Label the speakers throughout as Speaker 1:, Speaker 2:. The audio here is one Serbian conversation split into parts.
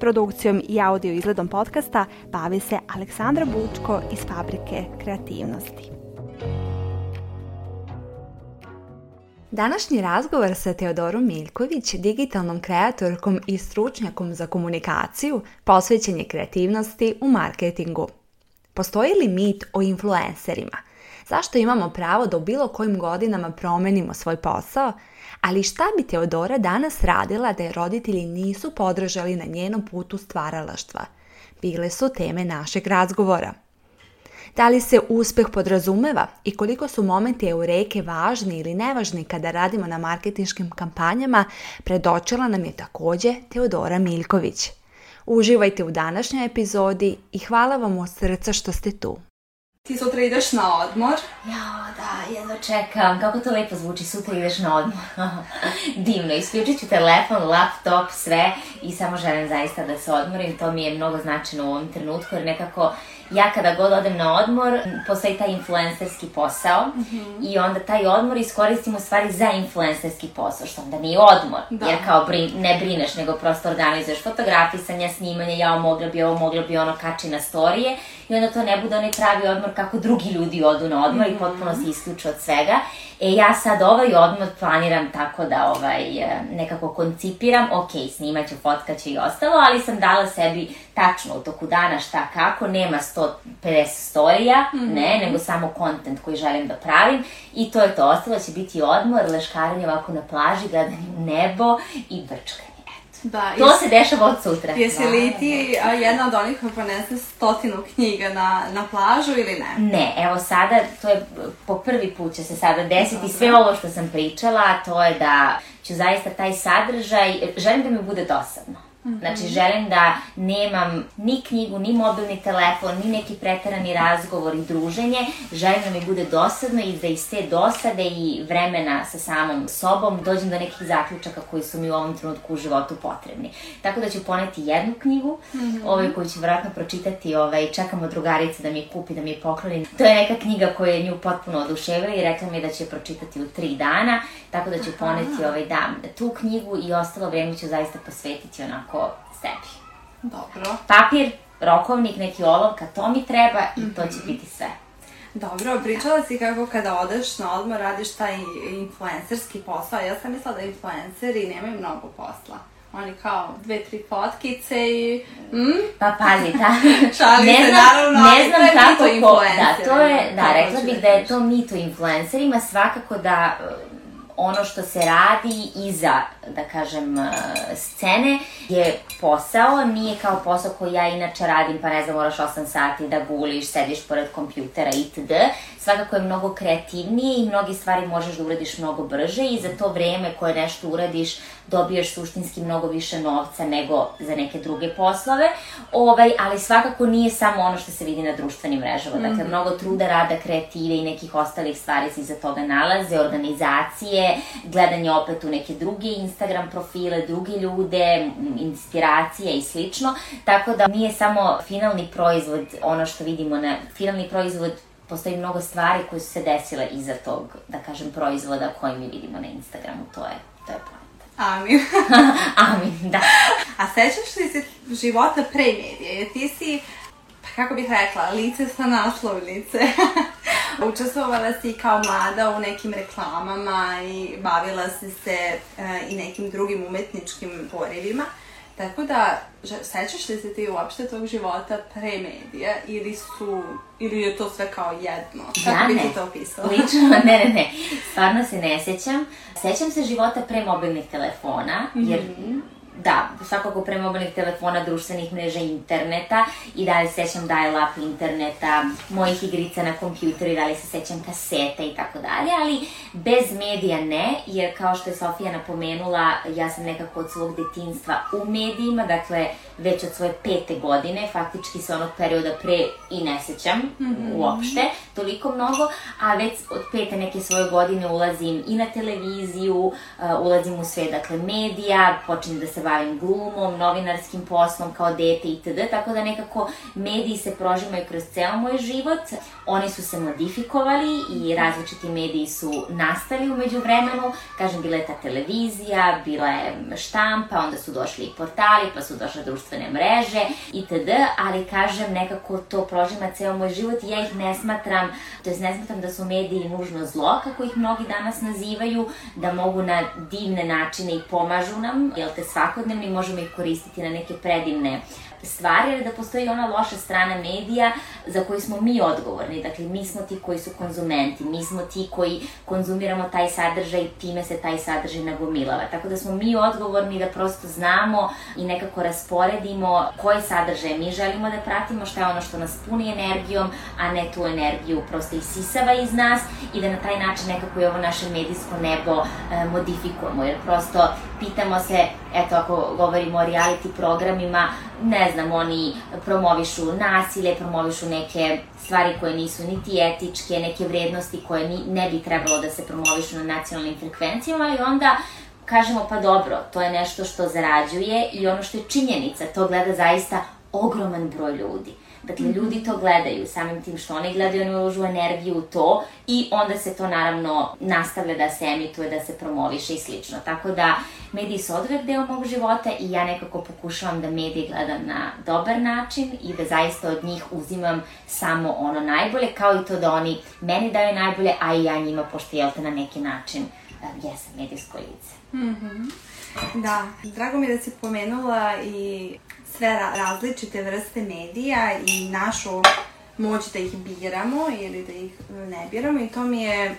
Speaker 1: Produkcijom i audio izgledom podcasta bavi se Aleksandra Bučko iz Fabrike kreativnosti. Današnji razgovor sa Teodorom Miljković, digitalnom kreatorkom i stručnjakom za komunikaciju, posvećen je kreativnosti u marketingu. Postoji li mit o influencerima? Zašto imamo pravo da u bilo kojim godinama promenimo svoj posao? Ali šta bi Teodora danas radila da je roditelji nisu podržali na njenom putu stvaralaštva? Bile su teme našeg razgovora. Da li se uspeh podrazumeva i koliko su momenti eureke važni ili nevažni kada radimo na marketinškim kampanjama, predočila nam je također Teodora Miljković. Uživajte u današnjoj epizodi i hvala vam od srca što ste tu.
Speaker 2: Ti sutra ideš na odmor?
Speaker 3: Ja, da, jedno čekam. Kako to lepo zvuči, sutra ideš na odmor. Divno, isključit ću telefon, laptop, sve i samo želim zaista da se odmorim. To mi je mnogo značajno u ovom trenutku jer nekako ja kada god odem na odmor, postoji taj influencerski posao mm-hmm. i onda taj odmor iskoristim u stvari za influencerski posao, što onda nije odmor, da. jer kao brin, ne brineš, nego prosto organizuješ fotografisanja, snimanje, ja mogla bi ovo, mogla bi ono kači na storije i onda to ne bude onaj pravi odmor kako drugi ljudi odu na odmor mm-hmm. i potpuno se isključu od svega. E ja sad ovaj odmor planiram tako da ovaj, e, nekako koncipiram, ok, snimat ću, fotkaću i ostalo, ali sam dala sebi tačno u toku dana šta kako, nema 150 storija, mm-hmm. ne, nego samo kontent koji želim da pravim i to je to, ostalo će biti odmor, leškaranje ovako na plaži, gledanje u nebo i brčkanje. Da, to se dešava od sutra.
Speaker 2: Jesi li ti a, jedna od onih koja ponese stotinu knjiga na, na plažu ili ne?
Speaker 3: Ne, evo sada, to je po prvi put će se sada desiti Dobre. sve ovo što sam pričala, to je da ću zaista taj sadržaj, želim da mi bude dosadno. Znači, želim da nemam ni knjigu, ni mobilni telefon, ni neki pretarani razgovor i druženje. Želim da mi bude dosadno i da iz te dosade i vremena sa samom sobom dođem do nekih zaključaka koji su mi u ovom trenutku u životu potrebni. Tako da ću poneti jednu knjigu, mm -hmm. ovaj, koju ću vjerojatno pročitati, ovaj, čekamo drugarice da mi kupi, da mi je pokloni. To je neka knjiga koja je nju potpuno oduševila i rekla mi je da će pročitati u tri dana, tako da ću poneti ovaj, da, tu knjigu i ostalo vreme ću zaista posvetiti onako onako sebi.
Speaker 2: Dobro.
Speaker 3: Papir, rokovnik, neki olovka, to mi treba i mm -hmm. to će mhm. biti sve.
Speaker 2: Dobro, pričala si kako kada odeš na odmor radiš taj influencerski posao. Ja sam mislila da influenceri nemaju mnogo posla. Oni kao dve, tri fotkice i... Mm?
Speaker 3: Pa pazi, ta...
Speaker 2: Šalim ne se, naravno,
Speaker 3: ne znam kako ko... Da, to je, da, rekla bih da je to mito influencerima, svakako da ono što se radi iza, da kažem, e, scene je posao, nije kao posao koji ja inače radim, pa ne znam, moraš 8 sati da guliš, sediš pored kompjutera itd. Svakako je mnogo kreativnije i mnogi stvari možeš da uradiš mnogo brže i za to vreme koje nešto uradiš dobiješ suštinski mnogo više novca nego za neke druge poslove, ovaj, ali svakako nije samo ono što se vidi na društvenim mrežama. Mm -hmm. Dakle, mnogo truda, rada, kreative i nekih ostalih stvari se iza toga nalaze, organizacije, gledanje opet u neke druge Instagram profile, druge ljude, inspiracije i slično. Tako da nije samo finalni proizvod ono što vidimo na finalni proizvod postoji mnogo stvari koje su se desile iza tog, da kažem, proizvoda koji mi vidimo na Instagramu, to je, to je point.
Speaker 2: Amin.
Speaker 3: Amin, da.
Speaker 2: A sećaš li se života pre medije? Jer ti si, pa kako bih rekla, lice sa naslovnice. Učestvovala si kao mlada u nekim reklamama i bavila si se e, i nekim drugim umetničkim porivima. Tako da, sećaš li se ti uopšte tog života pre medija ili su, ili je to sve kao jedno? Kako ja bi ti to opisala?
Speaker 3: Lično, ne, ne, ne. Stvarno se ne sećam. Sećam se života pre mobilnih telefona, jer mm -hmm da, svakako pre mobilnih telefona, društvenih mreža, interneta. I dalje se sećam dial-up interneta, mojih igrica na kompjuteru i dalje se sećam kaseta i tako dalje, ali bez medija ne, jer kao što je Sofija napomenula, ja sam nekako od svog detinstva u medijima, dakle već od svoje pete godine, faktički se onog perioda pre i ne sećam mm -hmm. uopšte, toliko mnogo, a već od pete neke svoje godine ulazim i na televiziju, uh, ulazim u sve, dakle, medija, počinjem da se bavim glumom, novinarskim poslom kao dete itd. Tako da nekako mediji se prožimaju kroz ceo moj život. Oni su se modifikovali i različiti mediji su nastali umeđu vremenu. Kažem, bila je ta televizija, bila je štampa, onda su došli i portali, pa su došle društvene mreže itd. Ali kažem, nekako to prožima ceo moj život i ja ih ne smatram, to jest ne smatram da su mediji nužno zlo, kako ih mnogi danas nazivaju, da mogu na divne načine i pomažu nam, jel te svakodnevni možemo ih koristiti na neke predivne stvari, ali da postoji ona loša strana medija za koju smo mi odgovorni. Dakle, mi smo ti koji su konzumenti, mi smo ti koji konzumiramo taj sadržaj, time se taj sadržaj nagomilava. Tako da smo mi odgovorni da prosto znamo i nekako rasporedimo koje sadržaje mi želimo da pratimo, šta je ono što nas puni energijom, a ne tu energiju prosto isisava iz nas i da na taj način nekako i ovo naše medijsko nebo e, modifikujemo, jer prosto pitamo se, eto ako govorimo o reality programima, ne znam, oni promovišu nasilje, promovišu neke stvari koje nisu niti etičke, neke vrednosti koje ni, ne bi trebalo da se promovišu na nacionalnim frekvencijama, ali onda kažemo pa dobro, to je nešto što zarađuje i ono što je činjenica, to gleda zaista ogroman broj ljudi. Dakle, ljudi to gledaju, samim tim što oni gledaju, oni uložu energiju u to i onda se to naravno nastavlja da se emituje, da se promoviše i slično. Tako da, mediji su odvek deo mog života i ja nekako pokušavam da medije gledam na dobar način i da zaista od njih uzimam samo ono najbolje, kao i to da oni meni daju najbolje, a i ja njima, pošto jel te na neki način uh, jesam medijsko lice.
Speaker 2: Mm -hmm. Da, drago mi je da si pomenula i sve različite vrste medija i našu moć da ih biramo ili da ih ne biramo i to mi je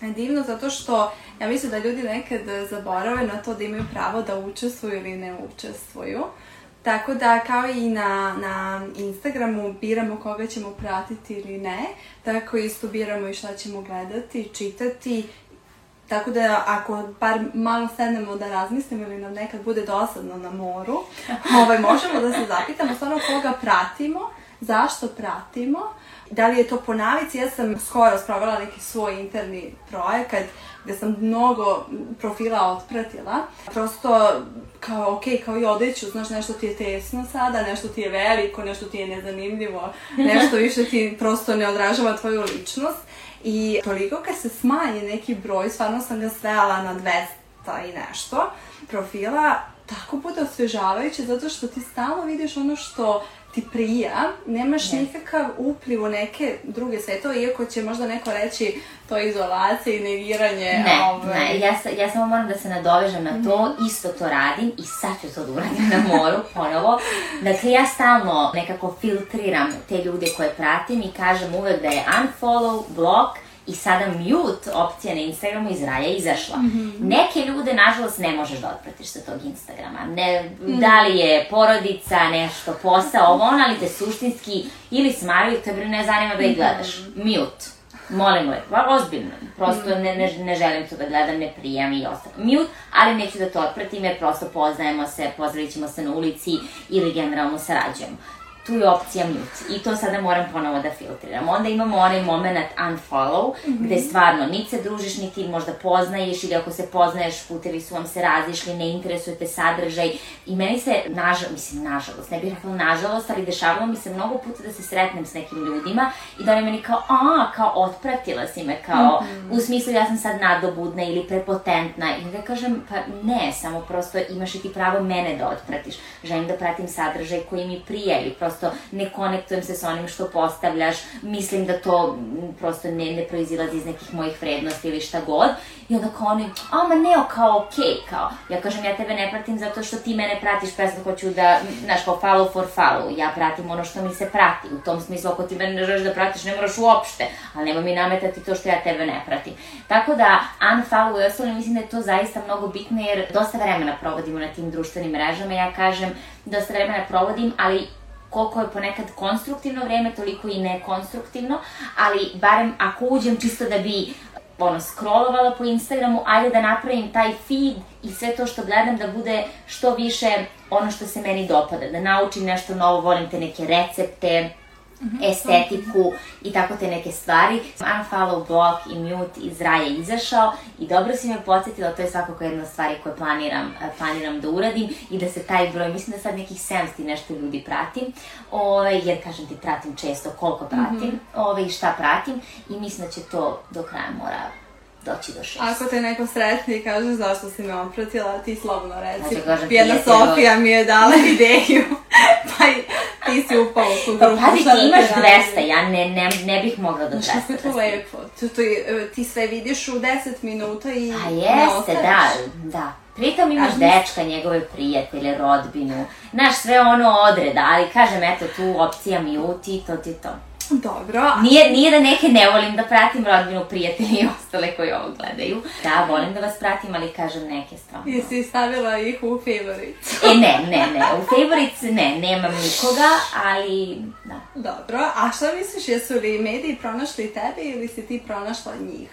Speaker 2: divno zato što ja mislim da ljudi nekad zaborave na to da imaju pravo da učestvuju ili ne učestvuju. Tako da kao i na, na Instagramu biramo koga ćemo pratiti ili ne, tako isto biramo i šta ćemo gledati, čitati Tako da ako par malo sednemo da razmislimo ili nam nekad bude dosadno na moru, ovaj, možemo da se zapitamo stvarno koga pratimo, zašto pratimo, da li je to po navici. Ja sam skoro sprovela neki svoj interni projekat gde sam mnogo profila otpratila. Prosto kao, ok, kao i odeću, znaš, nešto ti je tesno sada, nešto ti je veliko, nešto ti je nezanimljivo, nešto više ti prosto ne odražava tvoju ličnost. I toliko kad se smanji neki broj, stvarno sam ga svela na 200 i nešto profila, tako bude osvežavajuće zato što ti stalno vidiš ono što ti prija, nemaš yes. nikakav upliv u neke druge svetove, iako će možda neko reći to je izolacija i negiranje.
Speaker 3: Ne, ovaj... ne, ja, ja samo moram da se nadovežem na to, mm. isto to radim i sad ću to da uradim na moru ponovo. Dakle, ja stalno nekako filtriram te ljude koje pratim i kažem uvek da je unfollow, block, i sada mute opcija na Instagramu iz raja izašla. Mm -hmm. Neke ljude, nažalost, ne možeš da otpratiš sa tog Instagrama. Ne, mm -hmm. Da li je porodica, nešto, posao, ovo ono, ali te suštinski ili smaraju, te ne zanima da ih mhm. gledaš. Mm -hmm. Mute. Molim lepo, ozbiljno. Prosto ne, ne, ne želim to da gledam, ne prijam i ostalo. Mute, ali neću da to otpratim jer prosto poznajemo se, pozdravit ćemo se na ulici ili generalno sarađujemo tu je opcija mute i to sada moram ponovo da filtriram. Onda imamo onaj moment unfollow, mm -hmm. gde stvarno niti se družiš, niti možda poznaješ ili ako se poznaješ, putevi su vam se razišli, ne interesuje te sadržaj i meni se, nažalost, mislim, nažalost, ne bih rekla nažalost, ali dešavalo mi se mnogo puta da se sretnem s nekim ljudima i da oni meni kao, a, kao otpratila si me, kao, mm -hmm. u smislu ja sam sad nadobudna ili prepotentna i da kažem, pa ne, samo prosto imaš i ti pravo mene da otpratiš. Želim da pratim sadržaj koji mi prija ili prosto prosto ne konektujem se sa onim što postavljaš, mislim da to m, prosto ne, ne proizilazi iz nekih mojih vrednosti ili šta god. I onda kao oni, a ma ne, kao okej, okay, kao. Ja kažem, ja tebe ne pratim zato što ti mene pratiš, pa ja sad hoću da, znaš, kao follow for follow. Ja pratim ono što mi se prati. U tom smislu, ako ti mene ne želiš da pratiš, ne moraš uopšte. Ali nema mi nametati to što ja tebe ne pratim. Tako da, unfollow i ostalo, mislim da je to zaista mnogo bitno, jer dosta vremena provodimo na tim društvenim mrežama. Ja kažem, dosta vremena provodim, ali koliko je ponekad konstruktivno vreme, toliko i nekonstruktivno, ali barem ako uđem čisto da bi ono, scrollovala po Instagramu, ajde da napravim taj feed i sve to što gledam da bude što više ono što se meni dopada, da naučim nešto novo, volim te neke recepte, estetiku i tako te neke stvari. Unfollow, block i mute iz raja izašao i dobro si me podsjetila, to je svakako jedna od stvari koje planiram, planiram da uradim i da se taj broj, mislim da sad nekih 700 nešto ljudi pratim, ove, jer kažem ti pratim često koliko pratim mm -hmm. ove, i šta pratim i mislim da će to do kraja mora doći do šest.
Speaker 2: Ako te neko sretni i kaže zašto si me opratila, ti slobodno reci.
Speaker 3: Znači, kažem,
Speaker 2: Jedna Sofija mi je dala ideju, pa i ti si upao u tu
Speaker 3: Pa
Speaker 2: grupu.
Speaker 3: pazi,
Speaker 2: šta
Speaker 3: ti
Speaker 2: da
Speaker 3: imaš
Speaker 2: ti radim.
Speaker 3: 200, ja ne, ne, ne bih mogla do 200
Speaker 2: Kako je to
Speaker 3: da
Speaker 2: lepo. To, to, je, ti sve vidiš u 10 minuta i
Speaker 3: Pa
Speaker 2: ne
Speaker 3: jeste, da, da. Pritom imaš
Speaker 2: A, mis-
Speaker 3: dečka, njegove prijatelje, rodbinu, znaš, sve ono odreda, ali kažem, eto, tu opcija mute i to ti to.
Speaker 2: Dobro, a
Speaker 3: Nije, nije da neke ne volim da pratim rodbinu, prijatelji i ostale koji ovo gledaju. Da, volim da vas pratim, ali kažem neke stvarno.
Speaker 2: jesi stavila ih u favorites?
Speaker 3: E, ne, ne, ne, u favorites ne, nemam nikoga, ali da.
Speaker 2: Dobro, a šta misliš, jesu li mediji pronašli tebe ili si ti pronašla njih?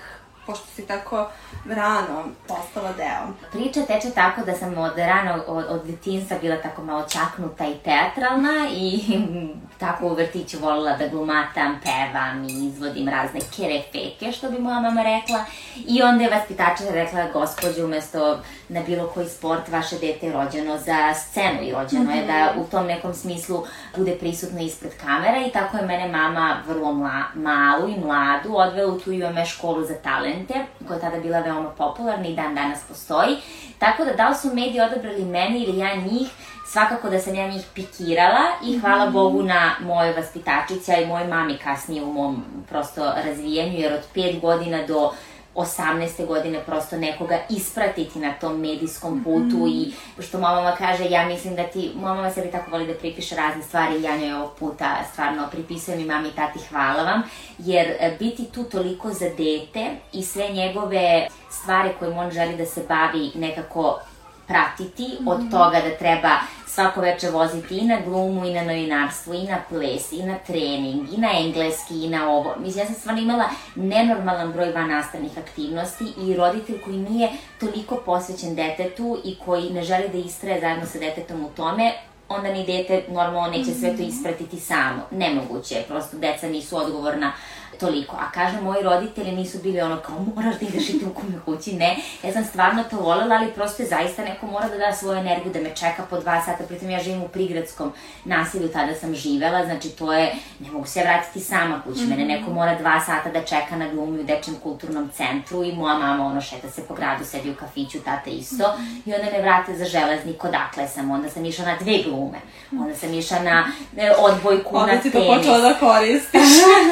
Speaker 2: Pošto si tako rano postala deo.
Speaker 3: Priča teče tako da sam od rano, od, od detinstva bila tako malo čaknuta i teatralna i tako u vrtiću volila da glumatam, pevam i izvodim razne kerefeke, što bi moja mama rekla. I onda je vaspitačica rekla, gospođe, umesto na bilo koji sport, vaše dete je rođeno za scenu i rođeno je da u tom nekom smislu bude prisutno ispred kamera i tako je mene mama vrlo mla, malu i mladu odvela u tu UME školu za talente, koja je tada bila veoma popularna i dan danas postoji. Tako da da li su mediji odabrali mene ili ja njih, svakako da sam ja njih pikirala i hvala Bogu na mojoj vaspitačici, a i mojoj mami kasnije u mom prosto razvijanju, jer od 5 godina do 18. godine prosto nekoga ispratiti na tom medijskom putu i što mama kaže, ja mislim da ti, mama sebi tako voli da pripiše razne stvari ja njoj ovog puta stvarno pripisujem i mami i tati hvala vam, jer e, biti tu toliko za dete i sve njegove stvari kojim on želi da se bavi nekako pratiti od toga da treba svako veče voziti i na glumu i na novinarstvo i na ples i na trening i na engleski i na ovo. Mislim, ja sam stvarno imala nenormalan broj van nastavnih aktivnosti i roditelj koji nije toliko posvećen detetu i koji ne želi da istraje zajedno sa detetom u tome, onda ni dete normalno neće sve to ispratiti samo. Nemoguće je, prosto deca nisu odgovorna toliko. A kažem, moji roditelji nisu bili ono kao moraš da ideš i tu kome kući, ne. Ja sam stvarno to volela, ali prosto je zaista neko mora da da svoju energiju, da me čeka po dva sata, pritom ja živim u prigradskom nasilju, tada sam živela, znači to je, ne mogu se vratiti sama kući, mene neko mora dva sata da čeka na glumi u dečjem kulturnom centru i moja mama ono šeta se po gradu, sedi u kafiću, tata isto, i onda me vrate za železnik, odakle sam, onda sam išla na dve glume, onda sam išla na e, odbojku,
Speaker 2: Onda
Speaker 3: na
Speaker 2: si to
Speaker 3: tenis.
Speaker 2: počela da koristiš.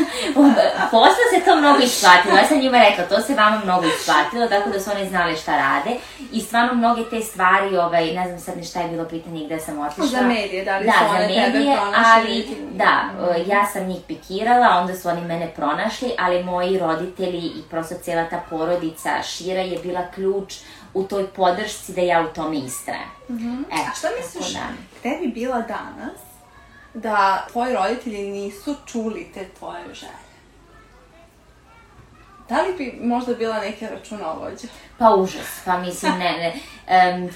Speaker 3: Posle se to mnogo isplatilo, ja sam njima rekla, to se vama mnogo isplatilo, tako da su oni znali šta rade i stvarno mnoge te stvari, ovaj, ne znam sad ni šta je bilo pitanje i gde sam otišla.
Speaker 2: Za medije, da li
Speaker 3: da,
Speaker 2: su one tebe
Speaker 3: medije,
Speaker 2: pronašle
Speaker 3: ali
Speaker 2: ili ti-
Speaker 3: da, ja sam njih pikirala, onda su oni mene pronašli, ali moji roditelji i prosto cijela ta porodica šira je bila ključ u toj podršci da ja u tome istrajem. E,
Speaker 2: A šta misliš,
Speaker 3: da.
Speaker 2: gde bi bila danas da tvoji roditelji nisu čuli te tvoje želje? Da li bi možda bila neka računovođa?
Speaker 3: Pa užas, pa mislim ne, ne. Um,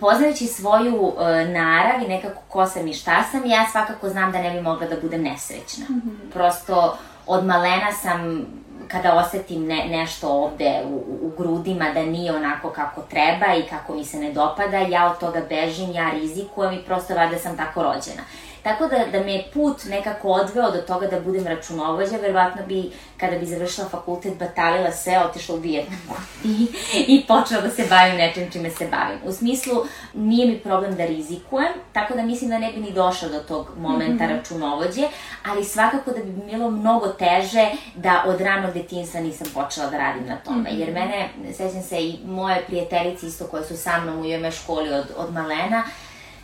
Speaker 3: poznajući svoju e, narav i nekako ko sam i šta sam, ja svakako znam da ne bi mogla da budem nesrećna. Prosto od malena sam kada osetim ne, nešto ovde u, u- grudima da nije onako kako treba i kako mi se ne dopada, ja od toga bežim, ja rizikujem i prosto valjda sam tako rođena. Tako da, da me put nekako odveo do toga da budem računovođa, verovatno bi, kada bi završila fakultet, batalila sve, otišla u Vijetnam i, i počela da se bavim nečim čime se bavim. U smislu, nije mi problem da rizikujem, tako da mislim da ne bi ni došla do tog momenta mm -hmm. računovođe, ali svakako da bi bilo mnogo teže da od ranog detinstva nisam počela da radim na tome. Mm -hmm. Jer mene, sećam se i moje prijateljice isto koje su sa mnom u IME školi od, od malena,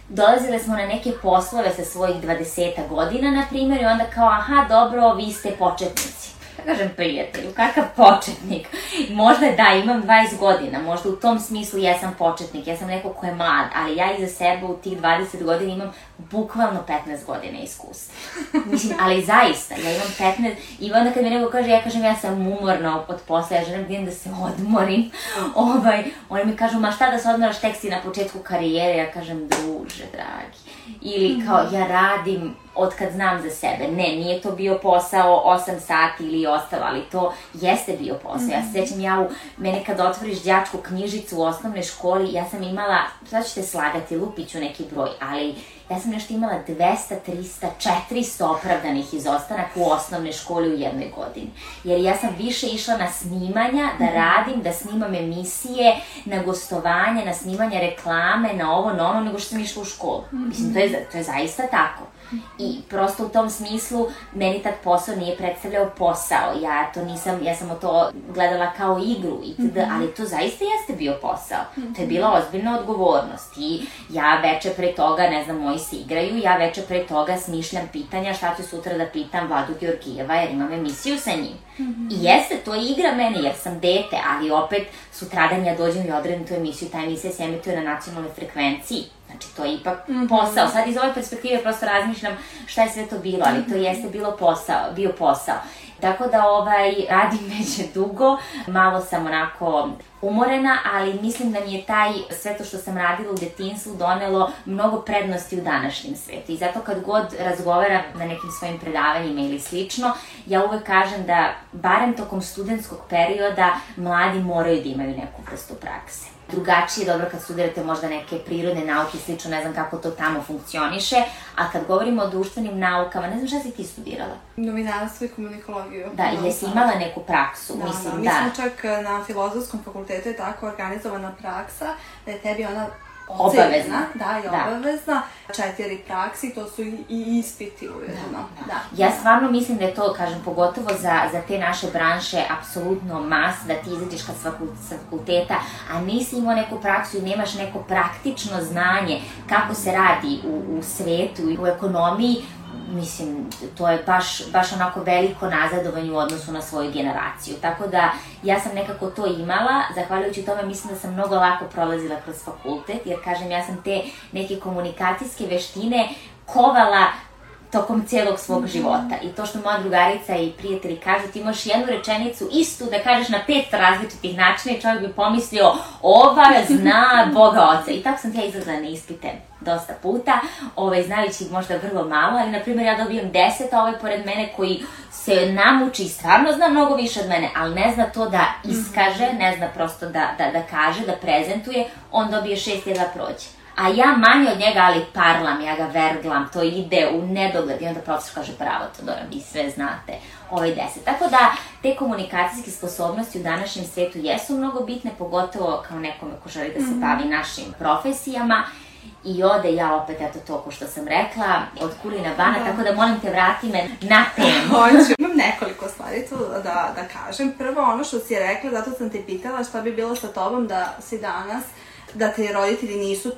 Speaker 3: dolazile smo na neke poslove sa svojih 20 godina, na primjer, i onda kao, aha, dobro, vi ste početnici kažem prijatelju, kakav početnik. Možda da, imam 20 godina, možda u tom smislu jesam početnik, ja sam neko ko je mlad, ali ja iza sebe u tih 20 godina imam bukvalno 15 godina iskustva. Mislim, ali zaista, ja imam 15 i onda kad mi neko kaže, ja kažem ja sam umorna od posla, ja želim da da se odmorim, ovaj, oni mi kažu, ma šta da se odmoraš, tek si na početku karijere, ja kažem, druže, dragi. Ili kao, ja radim od kad znam za sebe. Ne, nije to bio posao 8 sati ili ostalo, ali to jeste bio posao. Mm -hmm. Ja se mhm. sećam ja u, mene kad otvoriš đačku knjižicu u osnovnoj školi, ja sam imala, sad ćete slagati, lupiću neki broj, ali ja sam nešto imala 200, 300, 400 opravdanih izostanaka u osnovne škole u jednoj godini. Jer ja sam više išla na snimanja, da mhm. radim, da snimam emisije, na gostovanje, na snimanje reklame, na ovo, na ono, nego što sam išla u školu. Mislim, to je, to je zaista tako. I prosto u tom smislu meni tad posao nije predstavljao posao. Ja to nisam, ja sam to gledala kao igru itd., mm -hmm. ali to zaista jeste bio posao. Mm -hmm. To je bila ozbiljna odgovornost i ja veče pre toga, ne znam, moji se igraju, ja veče pre toga smišljam pitanja šta ću sutra da pitam Vladu Georgijeva jer imam emisiju sa njim. Mm -hmm. I jeste, to je igra meni jer sam dete, ali opet sutradan ja dođem i odredim tu emisiju, ta emisija se emituje na nacionalnoj frekvenciji. Znači, to je ipak -hmm. posao. Sad iz ove perspektive prosto razmišljam šta je sve to bilo, ali to jeste bilo posao, bio posao. Tako da ovaj, radim već dugo, malo sam onako umorena, ali mislim da mi je taj, sve to što sam radila u detinstvu donelo mnogo prednosti u današnjem svetu. I zato kad god razgovaram na nekim svojim predavanjima ili slično, ja uvek kažem da, barem tokom studentskog perioda, mladi moraju da imaju neku vrstu prakse drugačije dobro kad studirate možda neke prirodne nauke i slično, ne znam kako to tamo funkcioniše, a kad govorimo o društvenim naukama, ne znam šta si ti studirala?
Speaker 2: Novinarstvo i komunikologiju.
Speaker 3: Da, i jesi imala neku praksu?
Speaker 2: Da,
Speaker 3: mislim,
Speaker 2: da. Mi smo čak na filozofskom fakultetu je tako organizovana praksa da je tebi ona
Speaker 3: Obavezna.
Speaker 2: Da, je da. obavezna. Četiri praksi, to su i, i ispiti ujedno. Da, da.
Speaker 3: da. Ja stvarno mislim da je to, kažem, pogotovo za, za te naše branše, apsolutno mas, da ti izađeš kad sa fakulteta, a nisi imao neku praksu i nemaš neko praktično znanje kako se radi u, u svetu i u ekonomiji, mislim, to je baš, baš onako veliko nazadovanje u odnosu na svoju generaciju. Tako da, ja sam nekako to imala, zahvaljujući tome mislim da sam mnogo lako prolazila kroz fakultet, jer kažem, ja sam te neke komunikacijske veštine kovala tokom celog svog života. I to što moja drugarica i prijatelji kažu, ti imaš jednu rečenicu istu da kažeš na pet različitih načina i čovjek bi pomislio, ova zna Boga Oca. I tako sam ja izlazila na ispite dosta puta, ovaj, znajući možda vrlo malo, ali na primjer ja dobijem deset, a ovaj pored mene koji se namuči i stvarno zna mnogo više od mene, ali ne zna to da iskaže, ne zna prosto da, da, da kaže, da prezentuje, on dobije šest i da prođe a ja manje od njega, ali parlam, ja ga verglam, to ide u nedogled i onda profesor kaže bravo Todora, vi sve znate, ovaj deset. Tako da te komunikacijske sposobnosti u današnjem svetu jesu mnogo bitne, pogotovo kao nekome ko želi da se mhm. bavi našim profesijama I ode ja opet, eto to ko što sam rekla, od Kulina Bana, da. tako da molim te vrati me na temu.
Speaker 2: Hoću. Imam nekoliko stvari tu da, da kažem. Prvo, ono što si je rekla, zato sam te pitala šta bi bilo sa tobom da si danas, da te roditelji nisu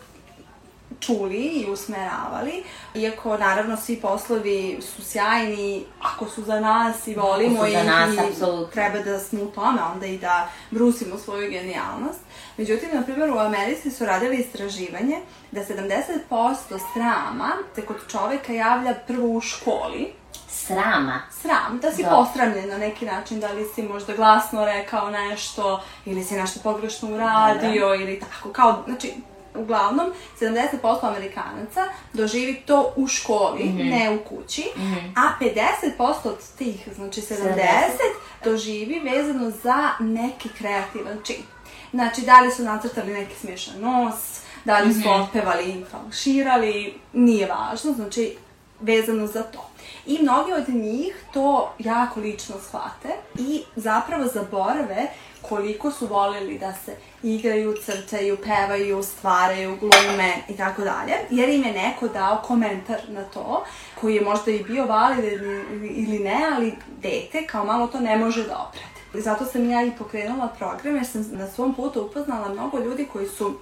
Speaker 2: čuli i usmeravali, iako naravno svi poslovi su sjajni, ako su za nas i volimo
Speaker 3: ih nas,
Speaker 2: i
Speaker 3: absolutno.
Speaker 2: treba da smo u tome, onda i da brusimo svoju genijalnost. Međutim, na primjer, u Americi su radili istraživanje da 70% srama se kod čoveka javlja prvo u školi,
Speaker 3: Srama?
Speaker 2: Sram, da si da. posramljen na neki način, da li si možda glasno rekao nešto, ili si nešto pogrešno uradio, da, da. ili tako, kao, znači, uglavnom 70% Amerikanaca doživi to u školi, mm -hmm. ne u kući, mm -hmm. a 50% od tih, znači 70, 70, doživi vezano za neki kreativan čin. Znači, da li su nacrtali neki smiješan nos, da li su mm -hmm. otpevali, falširali, nije važno, znači vezano za to. I mnogi od njih to jako lično shvate i zapravo zaborave koliko su volili da se igraju, crtaju, pevaju, stvaraju, glume i tako dalje, jer im je neko dao komentar na to, koji je možda i bio valid ili ne, ali dete kao malo to ne može da oprati. Zato sam ja i pokrenula program, jer sam na svom putu upoznala mnogo ljudi koji su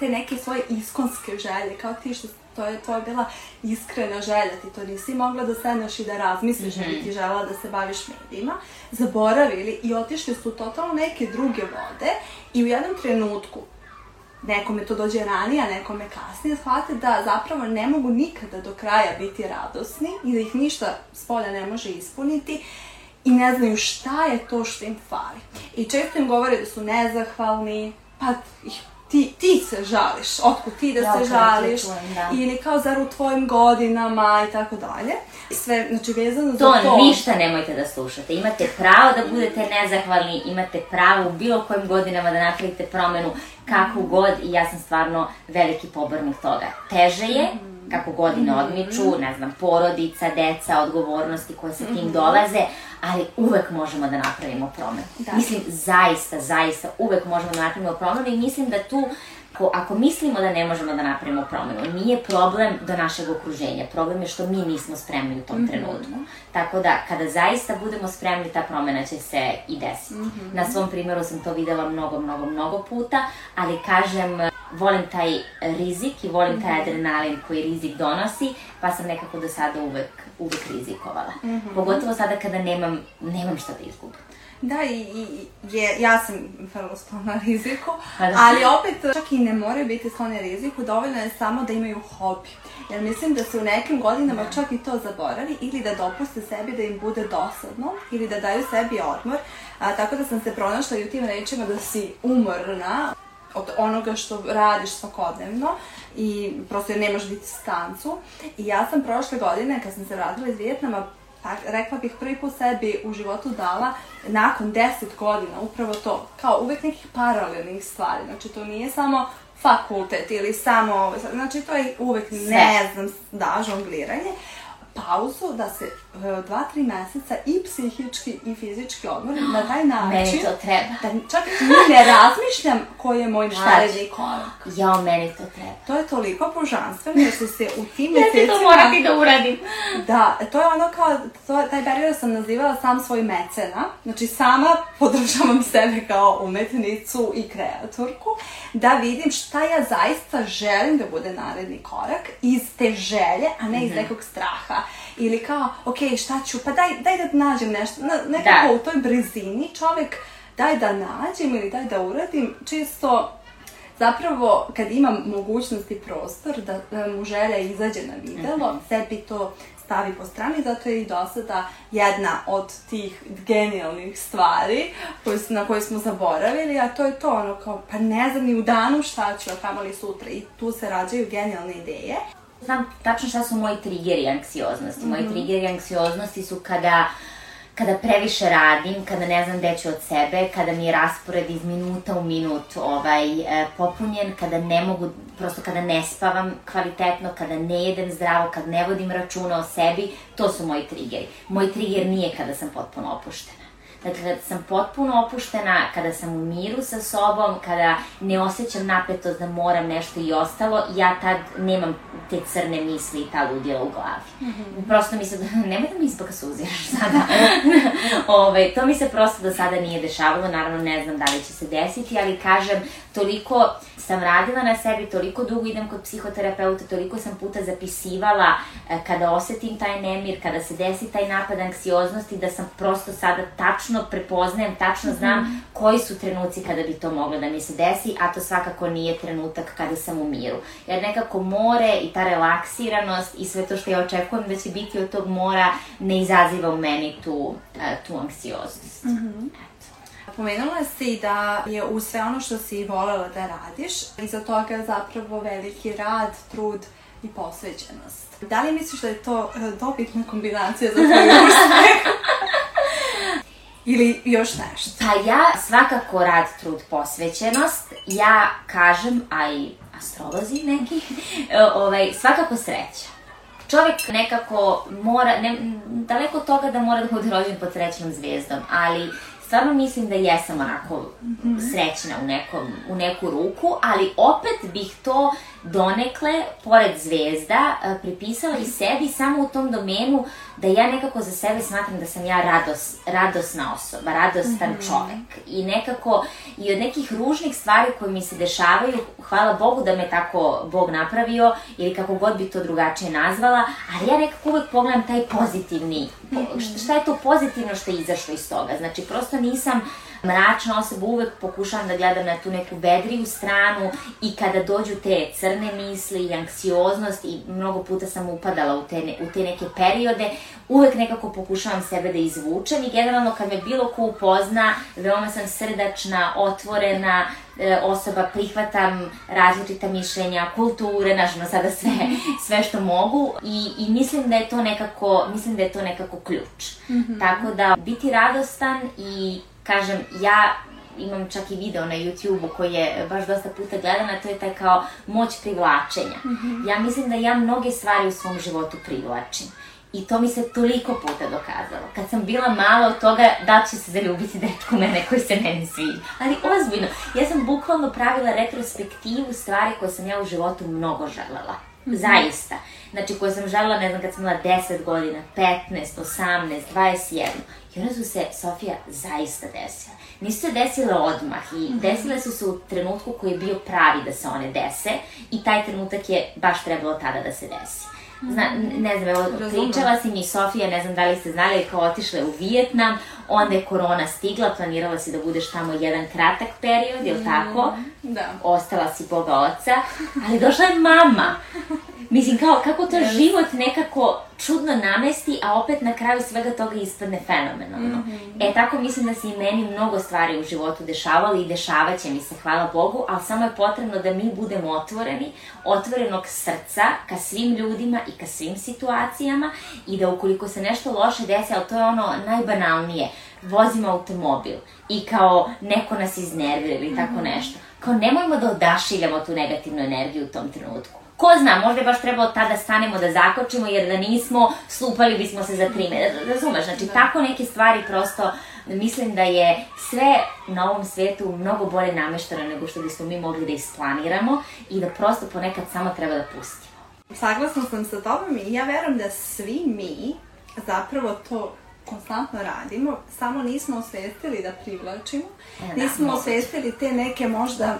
Speaker 2: te neke svoje iskonske želje, kao ti što to je tvoja bila iskrena želja, ti to nisi mogla da sedneš i da razmisliš, mm -hmm. ti žela da se baviš medijima, zaboravili i otišli su totalno neke druge vode i u jednom trenutku nekome to dođe ranije, a nekome kasnije, shvate da zapravo ne mogu nikada do kraja biti radosni i da ih ništa s polja ne može ispuniti i ne znaju šta je to što im fali. I često im govore da su nezahvalni, pa ih ti, ti se žališ, otkud ti da ja, se žališ, čujem, da. ili kao zar u tvojim godinama i tako dalje. Sve, znači vezano to za to.
Speaker 3: To ništa nemojte da slušate. Imate pravo da budete nezahvalni, imate pravo u bilo kojim godinama da napravite promenu kako god i ja sam stvarno veliki pobornik toga. Teže je, kako godine mhm. odmiču, ne znam, porodica, deca, odgovornosti koje sa tim mhm. dolaze, ali uvek možemo da napravimo promenu. Da. Mislim, zaista, zaista, uvek možemo da napravimo promenu i mislim da tu Ako, ako mislimo da ne možemo da napravimo promenu, nije problem do našeg okruženja. Problem je što mi nismo spremni u tom mm -hmm. trenutku. Tako da, kada zaista budemo spremni, ta promena će se i desiti. Mm -hmm. Na svom primjeru sam to videla mnogo, mnogo, mnogo puta, ali kažem, volim taj rizik i volim taj mhm. adrenalin koji rizik donosi, pa sam nekako do sada uvek, uvek rizikovala. Mm -hmm. Pogotovo sada kada nemam, nemam šta da izgubim.
Speaker 2: Da, i, i je, ja sam vrlo sklona riziku, da. ali opet čak i ne moraju biti skloni riziku, dovoljno je samo da imaju hobi. Jer mislim da se u nekim godinama da. čak i to zaboravi ili da dopuste sebi da im bude dosadno ili da daju sebi odmor. A, tako da sam se pronašla i u tim rečima da si umorna od onoga što radiš svakodnevno i prosto jer nemaš distancu. I ja sam prošle godine, kad sam se vratila iz Vijetnama, pa, rekla bih prvi put sebi u životu dala nakon 10 godina upravo to, kao uvek nekih paralelnih stvari, znači to nije samo fakultet ili samo, znači to je uvek, ne znam, da, žongliranje, pauzu da se dva, tri meseca i psihički i fizički odmorim na taj način.
Speaker 3: Meni to treba.
Speaker 2: Da čak ne razmišljam koji je moj naredni korak.
Speaker 3: Ja, meni to treba.
Speaker 2: To je toliko božanstveno jer su se u tim
Speaker 3: mesecima... ja ću to morati da uradim.
Speaker 2: Da, to je ono kao, to, taj period sam nazivala sam svoj mecena. Znači sama podržavam sebe kao umetnicu i kreatorku da vidim šta ja zaista želim da bude naredni korak iz te želje, a ne iz mm -hmm. nekog straha ili kao, ok, šta ću, pa daj, daj da nađem nešto, na, nekako da. u toj brzini čovek daj da nađem ili daj da uradim, čisto zapravo kad imam mogućnost i prostor da, da mu želja izađe na videlo, mm -hmm. sebi to stavi po strani, zato je i do sada jedna od tih genijalnih stvari koje, na koje smo zaboravili, a to je to ono kao, pa ne znam ni u danu šta ću, a kamali sutra i tu se rađaju genijalne ideje
Speaker 3: znam tačno šta su moji triggeri anksioznosti. Moji mm -hmm. triggeri anksioznosti su kada kada previše radim, kada ne znam gde ću od sebe, kada mi je raspored iz minuta u minut ovaj, e, popunjen, kada ne mogu, prosto kada ne spavam kvalitetno, kada ne jedem zdravo, kada ne vodim računa o sebi, to su moji triggeri. Moj trigger nije kada sam potpuno opuštena. Dakle, kada sam potpuno opuštena, kada sam u miru sa sobom, kada ne osjećam napetost da moram nešto i ostalo, ja tad nemam te crne misli i ta ludila u glavi. Mm -hmm. Prosto mi se, nemoj da mi izbaka suziraš sada. Ove, to mi se prosto do sada nije dešavalo, naravno ne znam da li će se desiti, ali kažem, toliko sam radila na sebi, toliko dugo idem kod psihoterapeuta, toliko sam puta zapisivala e, kada osetim taj nemir, kada se desi taj napad anksioznosti, da sam prosto sada tačno prepoznajem, tačno mhm. znam mm -hmm. koji su trenuci kada bi to moglo da mi se desi, a to svakako nije trenutak kada sam u miru. Jer nekako more i ta relaksiranost i sve to što ja očekujem da će biti od tog mora ne izaziva u meni tu, e, tu anksioznost. Mm -hmm.
Speaker 2: Pomenula si da je u sve ono što si volela da radiš, iza toga zapravo veliki rad, trud i posvećenost. Da li misliš da je to e, dobitna kombinacija za tvoj uspeh? Ili još nešto?
Speaker 3: Pa ja svakako rad, trud, posvećenost. Ja kažem, a i astrolozi neki, e, ovaj, svakako sreća. čovjek nekako mora, ne, daleko od toga da mora da bude rođen pod srećnom zvijezdom, ali stvarno mislim da jesam onako mm -hmm. srećna u, nekom, u neku ruku, ali opet bih to donekle, pored zvezda, e, pripisala i sebi samo u tom domenu da ja nekako za sebe smatram da sam ja rados, radosna osoba, radostan mm -hmm. čovek. I nekako, i od nekih ružnih stvari koje mi se dešavaju, hvala Bogu da me tako Bog napravio, ili kako god bi to drugačije nazvala, ali ja nekako uvek pogledam taj pozitivni, mm -hmm. šta je to pozitivno što je izašlo iz toga. Znači, prosto nisam mračna osoba, uvek pokušavam da gledam na tu neku vedriju stranu i kada dođu te crne misli i anksioznost i mnogo puta sam upadala u te, u te neke periode, uvek nekako pokušavam sebe da izvučem i generalno kad me bilo ko upozna, veoma sam srdačna, otvorena, e, osoba, prihvatam različita mišljenja, kulture, nažno sada sve, sve što mogu i, i mislim da je to nekako, mislim da je to nekako ključ. Mm -hmm. Tako da biti radostan i kažem, ja imam čak i video na YouTube-u koji je baš dosta puta gledan, a to je taj kao moć privlačenja. Mm -hmm. Ja mislim da ja mnoge stvari u svom životu privlačim. I to mi se toliko puta dokazalo. Kad sam bila mala od toga da će se zaljubiti dečko mene koji se meni sviđa. Ali ozbiljno, ja sam bukvalno pravila retrospektivu stvari koje sam ja u životu mnogo želela. Mm -hmm. Zaista. Znači, koje sam želela, ne znam, kad sam imala 10 godina, 15, 18, 21. I one su se, Sofija, zaista desile. Nisu se desile odmah i mm -hmm. desile su se u trenutku koji je bio pravi da se one dese i taj trenutak je baš trebalo tada da se desi. Zna, ne znam, evo, pričala si mi Sofija, ne znam da li ste znali, kao otišla u Vijetnam, onda je korona stigla, planirala si da budeš tamo jedan kratak period, jel tako?
Speaker 2: Da.
Speaker 3: Ostala si Boga oca, ali došla je mama. Mislim, kao, kako to yes. život nekako čudno namesti, a opet na kraju svega toga ispadne fenomenalno. Mm -hmm. E, tako mislim da se i meni mnogo stvari u životu dešavalo i dešavat će mi se, hvala Bogu, ali samo je potrebno da mi budemo otvoreni, otvorenog srca ka svim ljudima i ka svim situacijama i da ukoliko se nešto loše desi, ali to je ono najbanalnije, vozimo automobil i kao neko nas iznervira ili tako mhm. nešto. Kao nemojmo da odašiljamo tu negativnu energiju u tom trenutku Ko zna, možda je baš trebalo tada stanemo da zakočimo, jer da nismo, slupali bismo se za tri metra. Razumeš, znači da. tako neke stvari prosto mislim da je sve na ovom svetu mnogo bolje namešteno nego što bismo mi mogli da isplaniramo i da prosto ponekad samo treba da pustimo.
Speaker 2: Saglasna sam sa tobom i ja verujem da svi mi zapravo to konstantno radimo, samo nismo osvestili da privlačimo, e, da, nismo osvestili te neke možda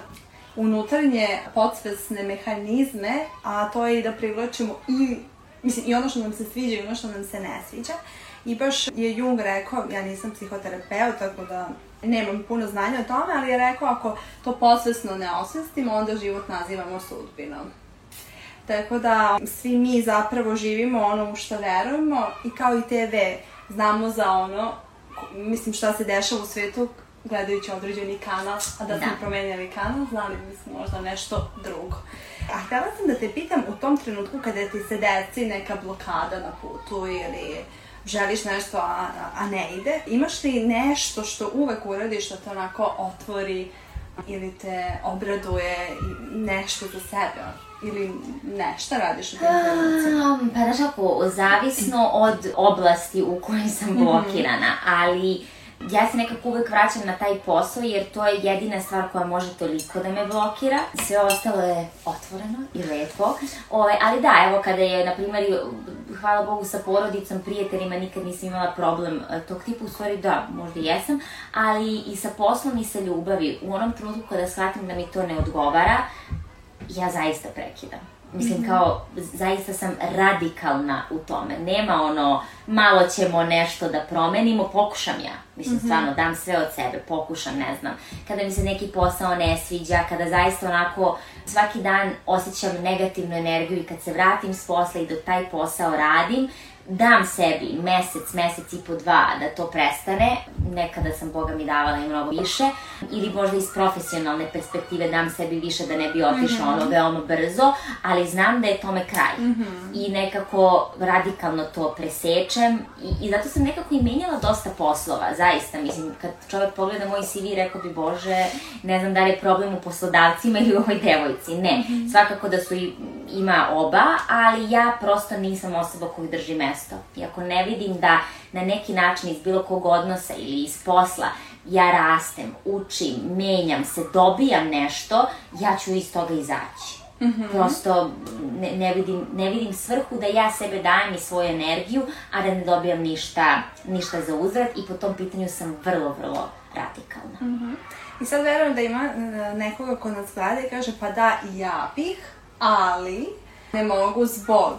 Speaker 2: unutarnje podsvesne mehanizme, a to je da privlačimo i, mislim, i ono što nam se sviđa i ono što nam se ne sviđa. I baš je Jung rekao, ja nisam psihoterapeut, tako da nemam puno znanja o tome, ali je rekao ako to posvesno ne osvestimo, onda život nazivamo sudbinom. Tako da svi mi zapravo živimo ono u što verujemo i kao i TV znamo za ono, mislim šta se dešava u svetu gledajući određeni kanal, a da, da. smo promenjali kanal, znali bismo možda nešto drugo. A htela sam da te pitam u tom trenutku kada ti se desi neka blokada na putu ili želiš nešto, a, a ne ide, imaš li nešto što uvek uradiš što te onako otvori ili te obraduje nešto za sebe? ili nešto radiš u tim trenucima?
Speaker 3: Um, pa znaš ako, zavisno od oblasti u kojoj sam mhm. blokirana, ali ja se nekako uvek vraćam na taj posao jer to je jedina stvar koja može toliko da me blokira. Sve ostalo je otvoreno i lepo. Ove, ali da, evo kada je, na primjer, hvala Bogu sa porodicom, prijateljima, nikad nisam imala problem e, tog tipa, u stvari da, možda jesam, ali i sa poslom i sa ljubavi. U onom trenutku kada shvatim da mi to ne odgovara, ja zaista prekidam. Mislim, mhm. kao, zaista sam radikalna u tome. Nema ono, malo ćemo nešto da promenimo, pokušam ja. Mislim, mm -hmm. stvarno, dam sve od sebe, pokušam, ne znam. Kada mi se neki posao ne sviđa, kada zaista onako svaki dan osjećam negativnu energiju i kad se vratim s posla i dok taj posao radim, dam sebi mesec, mesec i po dva da to prestane, nekada sam Boga mi davala i mnogo više, ili možda iz profesionalne perspektive dam sebi više da ne bi otišla mm -hmm. ono veoma brzo, ali znam da je tome kraj. Mm -hmm. I nekako radikalno to presečem i, i zato sam nekako i menjala dosta poslova, zaista, mislim, kad čovek pogleda moj CV, rekao bi, Bože, ne znam da li je problem u poslodavcima ili u ovoj devojci. Ne, mm -hmm. svakako da su i, ima oba, ali ja prosto nisam osoba koju drži mesto. I ako ne vidim da na neki način iz bilo kog odnosa ili iz posla ja rastem, učim, menjam se, dobijam nešto, ja ću iz toga izaći. Mm -hmm. Prosto ne, ne, vidim, ne vidim svrhu da ja sebe dajem i svoju energiju, a da ne dobijam ništa, ništa za uzvrat i po tom pitanju sam vrlo, vrlo radikalna. Mm
Speaker 2: -hmm. I sad verujem da ima e, nekoga ko nas gleda i kaže pa da ja bih, ali ne mogu zbog.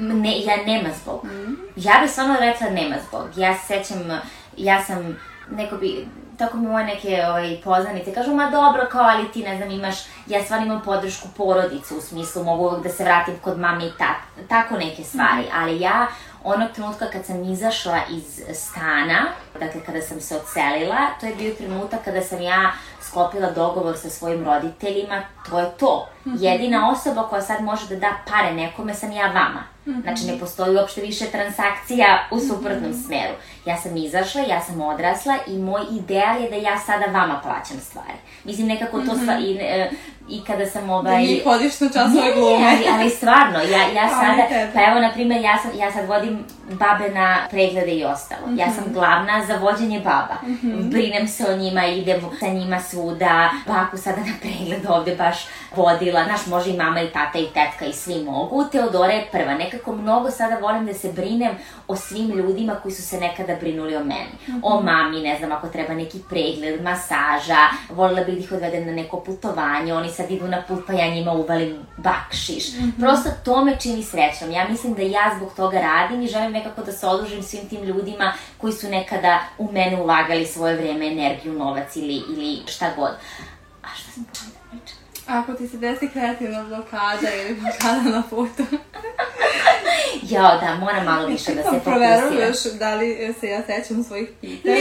Speaker 3: Ne, ja nema zbog. Mm. Ja bih stvarno rekla nema zbog. Ja se sećam, ja sam, neko bi, tako mi moje neke ovaj, poznanice kažu, ma dobro, kao, ali ti, ne znam, imaš, ja stvarno imam podršku porodice, u smislu, mogu da se vratim kod mame i tak, tako neke stvari, mm. ali ja onog trenutka kad sam izašla iz stana, dakle kada sam se odselila, to je bio trenutak kada sam ja sklopila dogovor sa svojim roditeljima, to je to. Mhm. Jedina osoba koja sad može da da pare nekome sam ja vama. Mhm. Znači, ne postoji uopšte više transakcija u suprotnom mhm. smeru. Ja sam izašla, ja sam odrasla i moj ideal je da ja sada vama plaćam stvari. Mislim, nekako to sva, i, e, i kada sam ovaj... Da
Speaker 2: njih hodiš na časove glume.
Speaker 3: ali, ali stvarno, ja, ja sada, pa evo, na primjer, ja, sam, ja sad vodim babe na preglede i ostalo. Mm -hmm. Ja sam glavna za vođenje baba. Mm -hmm. Brinem se o njima, idem sa njima svuda. Baku sada na pregled ovde baš vodila. Naš može i mama i tata i tetka i svi mogu. Teodora je prva. Nekako mnogo sada volim da se brinem o svim ljudima koji su se nekada brinuli o meni. Mm -hmm. O mami, ne znam, ako treba neki pregled, masaža. Volila bih da ih odvedem na neko putovanje. Oni sad idu na put pa ja njima uvalim bakšiš. Mm -hmm. Prosto to me čini srećom. Ja mislim da ja zbog toga radim i želim nekako da se odužim svim tim ljudima koji su nekada u mene ulagali svoje vreme, energiju, novac ili, ili šta god. A šta sam da pričam?
Speaker 2: Ako ti se desi kreativna blokada ili blokada na putu.
Speaker 3: Jao, da, moram malo više da se fokusira.
Speaker 2: Proveruješ da li se ja sećam svojih pitanja.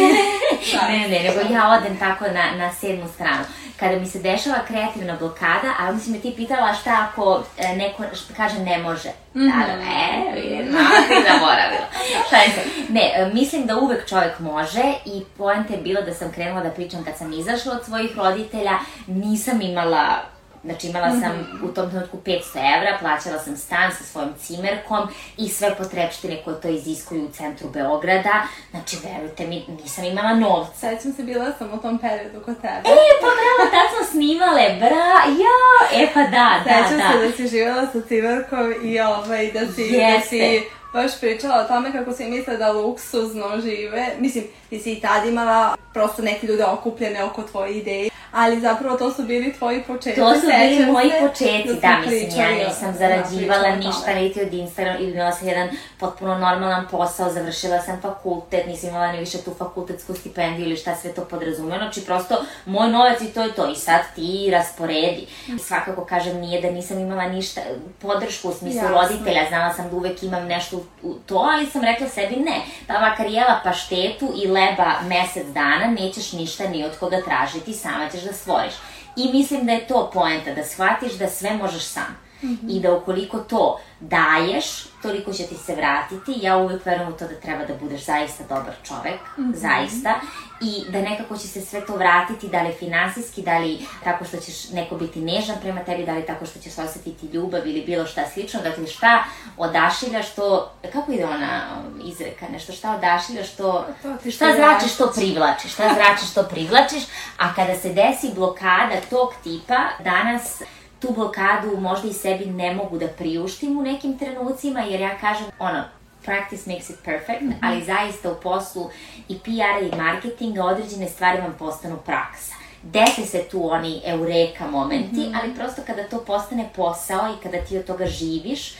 Speaker 3: ne, ne, ne, nego ja odem tako na, na sedmu stranu kada mi se dešava kreativna blokada, a onda si me ti pitala šta ako e, neko kaže ne može. Mm -hmm. Da, da, e, vidim, mama ti zaboravila. šta je se? Ne, mislim da uvek čovjek može i poenta je bila da sam krenula da pričam kad sam izašla od svojih roditelja, nisam imala Znači imala sam mm -hmm. u tom trenutku 500 evra, plaćala sam stan sa svojom cimerkom i sve potrebštine koje to iziskuju u centru Beograda. Znači, verujte mi, nisam imala novca.
Speaker 2: Sećam se, bila sam u tom periodu kod tebe.
Speaker 3: E, pa bravo, tad smo snimale, bra, ja, e pa da, da,
Speaker 2: Sećam da. Sećam se da si živjela sa cimerkom i ovaj, da si, Jeste. da si baš pričala o tome kako si misle da luksuzno žive. Mislim, ti si i tad imala prosto neke ljude okupljene oko tvoje ideje ali zapravo to su bili tvoji početci.
Speaker 3: To su bili moji početci, da, da mislim, ja nisam zarađivala ništa niti od Instagram ili imala sam jedan potpuno normalan posao, završila sam fakultet, nisam imala ni više tu fakultetsku stipendiju ili šta sve to podrazumeo, znači prosto moj novac i to je to i sad ti rasporedi. I svakako kažem nije da nisam imala ništa, podršku u smislu Jasne. roditelja, znala sam da uvek imam nešto u to, ali sam rekla sebi ne, pa makar jela paštetu i leba mesec dana, nećeš ništa ni od koga tražiti, sama ćeš ćeš da stvoriš. I mislim da je to poenta, da shvatiš da sve možeš sam. Mm -hmm. I da ukoliko to daješ, toliko će ti se vratiti. Ja uvek verujem u to da treba da budeš zaista dobar čovek, mm -hmm. zaista. I da nekako će se sve to vratiti, da li finansijski, da li tako što ćeš neko biti nežan prema tebi, da li tako što ćeš osetiti ljubav ili bilo šta slično. Dakle, šta odašiljaš to, kako ide ona um, izreka, nešto šta odašiljaš to, to šta zračiš to privlačiš, šta zračiš to privlačiš, a kada se desi blokada tog tipa, danas tu blokadu možda i sebi ne mogu da priuštim u nekim trenucima, jer ja kažem, ono, practice makes it perfect, mm -hmm. ali zaista u poslu i PR-a i marketinga određene stvari vam postanu praksa. Desi se tu oni eureka momenti, mm -hmm. ali prosto kada to postane posao i kada ti od toga živiš,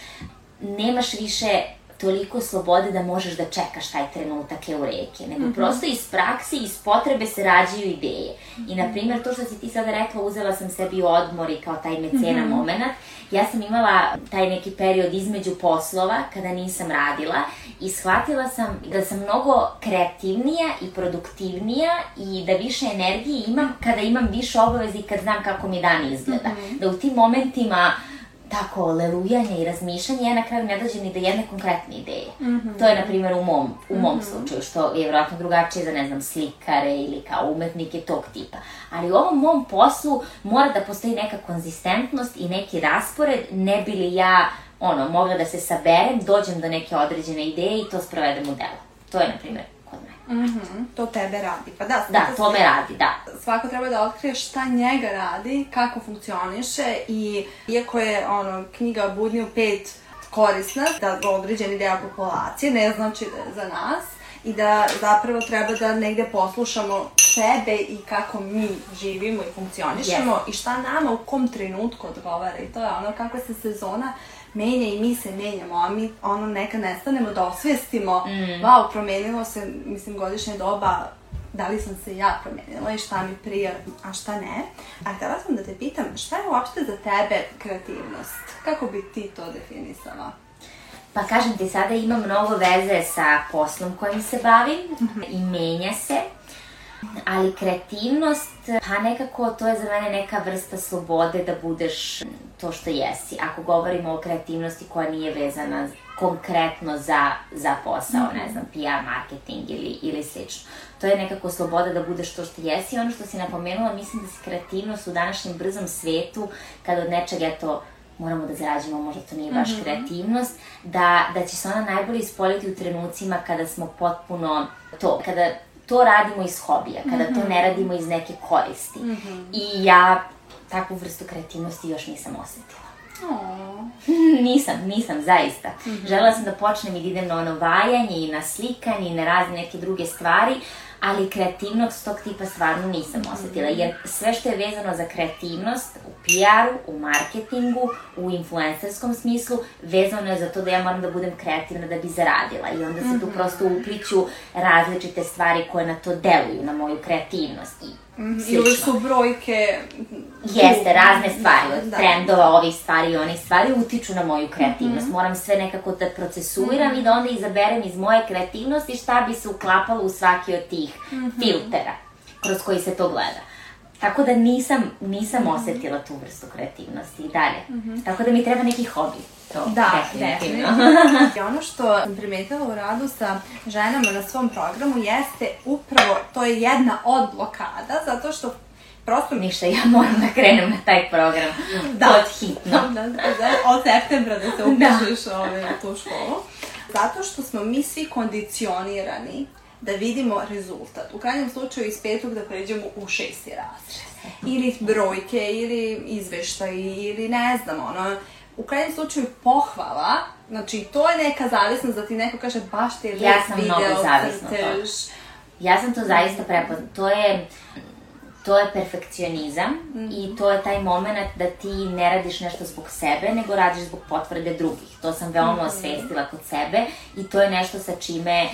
Speaker 3: nemaš više toliko slobode da možeš da čekaš taj trenutak eureke, nego mm -hmm. prosto iz prakse, iz potrebe se rađaju ideje. I, na primjer, to što si ti sada rekla, uzela sam sebi odmor i kao taj mecena mm -hmm. moment. Ja sam imala taj neki period između poslova, kada nisam radila, i shvatila sam da sam mnogo kreativnija i produktivnija i da više energije imam kada imam više obaveza i kad znam kako mi dan izgleda. Mm -hmm. Da u tim momentima tako lelujanje i razmišljanje, ja na kraju ne dođem ni do jedne konkretne ideje. Mm -hmm. To je, na primjer, u mom, u mom mm -hmm. slučaju, što je vjerojatno drugačije za, ne znam, slikare ili kao umetnike tog tipa. Ali u ovom mom poslu mora da postoji neka konzistentnost i neki raspored, ne bi li ja, ono, mogla da se saberem, dođem do neke određene ideje i to sprovedem u delo. To je, na primjer,
Speaker 2: Mm -hmm, to tebe radi. Pa da,
Speaker 3: da to me radi, da.
Speaker 2: Svako treba da otkrije šta njega radi, kako funkcioniše i iako je ono, knjiga Budni u pet korisna da određeni deo populacije, ne znači da je za nas i da zapravo treba da negde poslušamo sebe i kako mi živimo i funkcionišemo yes. i šta nama u kom trenutku odgovara i to je ono kako se sezona menja i mi se menjamo, a mi ono nekad nestanemo da osvestimo, mm. wow, promenilo se, mislim, godišnje doba, da li sam se ja promenila i šta mi prija, a šta ne. A htela sam da te pitam, šta je uopšte za tebe kreativnost? Kako bi ti to definisala?
Speaker 3: Pa kažem ti, sada ima mnogo veze sa poslom kojim se bavim mm -hmm. i menja se. Ali kreativnost, pa nekako to je za mene neka vrsta slobode da budeš to što jesi. Ako govorimo o kreativnosti koja nije vezana konkretno za, za posao, ne znam, PR, marketing ili, ili slično. To je nekako sloboda da budeš to što jesi. I ono što si napomenula, mislim da si kreativnost u današnjem brzom svetu, kada od nečega, eto, moramo da zarađujemo, možda to nije baš mm -hmm. kreativnost, da, da će se ona najbolje ispoljiti u trenucima kada smo potpuno to, kada to radimo iz hobija, kada mm -hmm. to mhm. ne radimo iz neke koristi. Mm -hmm. I ja takvu vrstu kreativnosti još nisam osetila. Oh. nisam, nisam, zaista. Mm -hmm. Žela sam da počnem i da idem na ono vajanje i na slikanje i na razne neke druge stvari, ali kreativnost tog tipa stvarno nisam osetila, jer sve što je vezano za kreativnost u PR-u, u marketingu, u influencerskom smislu, vezano je za to da ja moram da budem kreativna da bi zaradila i onda se tu mhm. prosto upliću različite stvari koje na to deluju, na moju kreativnost i
Speaker 2: Mm, ili su brojke...
Speaker 3: Jeste, razne stvari, od da. trendova, ovih stvari i onih stvari utiču na moju kreativnost. Mm -hmm. Moram sve nekako da procesuiram mm -hmm. i da onda izaberem iz moje kreativnosti šta bi se uklapalo u svaki od tih mm -hmm. filtera kroz koji se to gleda. Tako da nisam, nisam mm -hmm. osetila tu vrstu kreativnosti i dalje. Mm -hmm. Tako da mi treba neki hobi. To,
Speaker 2: da, definitivno. I ono što sam primetila u radu sa ženama na svom programu jeste upravo, to je jedna od blokada, zato što prosto...
Speaker 3: Ništa, ja moram da krenem na taj program. Da. Pod hitno.
Speaker 2: Da, da, da, od septembra da se upišeš da. ove, u tu školu. Zato što smo mi svi kondicionirani da vidimo rezultat. U krajnjem slučaju iz petog da pređemo u šesti razred. Ili brojke, ili izveštaj, ili ne znam, ono, u krajnjem slučaju pohvala, znači to je neka zavisnost da ti neko kaže baš ti je
Speaker 3: ja sam video, mnogo zavisna to. Ja sam to zaista prepoznala. To je, to je perfekcionizam mm -hmm. i to je taj moment da ti ne radiš nešto zbog sebe, nego radiš zbog potvrde drugih. To sam veoma mm -hmm. osvestila kod sebe i to je nešto sa čime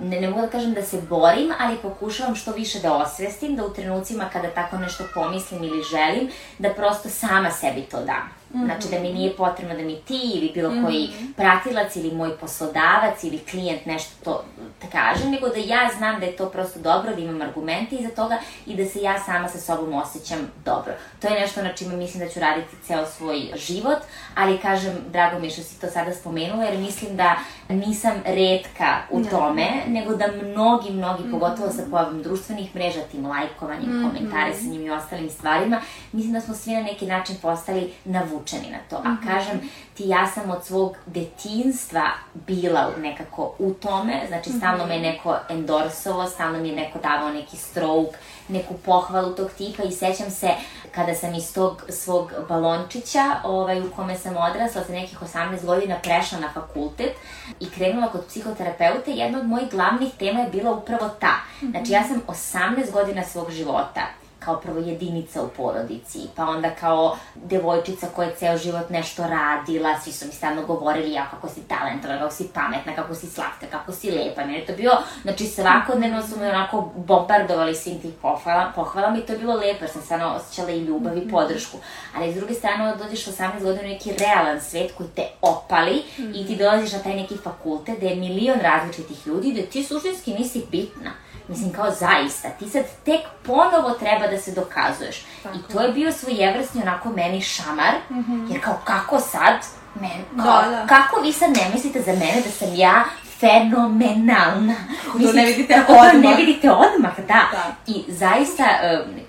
Speaker 3: ne, ne mogu da kažem da se borim, ali pokušavam što više da osvestim, da u trenucima kada tako nešto pomislim ili želim, da prosto sama sebi to dam. -hmm. Znači da mi nije potrebno da mi ti ili bilo mm -hmm. koji pratilac ili moj poslodavac ili klijent nešto to da kaže, nego da ja znam da je to prosto dobro, da imam argumente iza toga i da se ja sama sa sobom osjećam dobro. To je nešto na čime mislim da ću raditi ceo svoj život, ali kažem, drago mi je što si to sada spomenula, jer mislim da nisam redka u ne. tome, nego da mnogi, mnogi, mm -hmm. pogotovo sa pojavom društvenih mreža, tim lajkovanjem, mm -hmm. komentarisanjem i ostalim stvarima, mislim da smo svi na neki način postali navučeni navučeni na to. A mhm. kažem ti, ja sam od svog detinstva bila nekako u tome, znači stalno me neko endorsovao, stalno mi je neko davao neki stroke, neku pohvalu tog tipa i sećam se kada sam iz tog svog balončića ovaj, u kome sam odrasla sa nekih 18 godina prešla na fakultet i krenula kod psihoterapeuta jedna od mojih glavnih tema je bila upravo ta. Znači ja sam 18 godina svog života kao prvo jedinica u porodici, pa onda kao devojčica koja je ceo život nešto radila, svi su mi stalno govorili ja kako si talentovana, kako si pametna, kako si slatka, kako si lepa. Meni je to bilo, znači svakodnevno su me onako bombardovali svim tih pohvala, pohvalama i to je bilo lepo jer sam stvarno osjećala i ljubav i podršku. Ali s druge strane, dođeš 18 godina u neki realan svet koji te opali mm -hmm. i ti dolaziš na taj neki fakultet gde je milion različitih ljudi, da ti suštinski nisi bitna. Mislim, kao zaista, ti sad tek ponovo treba da se dokazuješ. Tako. I to je bio svojevrsni onako meni šamar, mm -hmm. jer kao kako sad, men, kao, da, da. kako vi sad ne mislite za mene da sam ja fenomenalna.
Speaker 2: Kako to ne vidite
Speaker 3: odmah. Kako to ne vidite odmah, da. da. I zaista,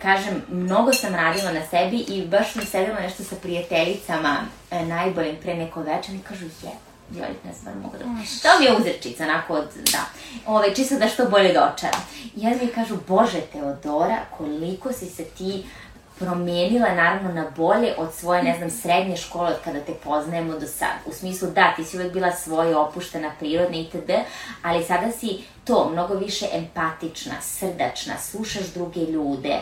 Speaker 3: kažem, mnogo sam radila na sebi i baš sam sedela nešto sa prijateljicama e, najboljim pre neko večer i kažu, je, joj, ne znam, mogu da... To mi je uzrečica, onako od, da. Ove, čisto da što bolje dočaram. I ja mi kažu, Bože Teodora, koliko si se ti promenila naravno na bolje od svoje, ne znam, srednje škole od kada te poznajemo do sad. U smislu da, ti si uvek bila svoja opuštena, prirodna itd., ali sada si to, mnogo više empatična, srdačna, slušaš druge ljude,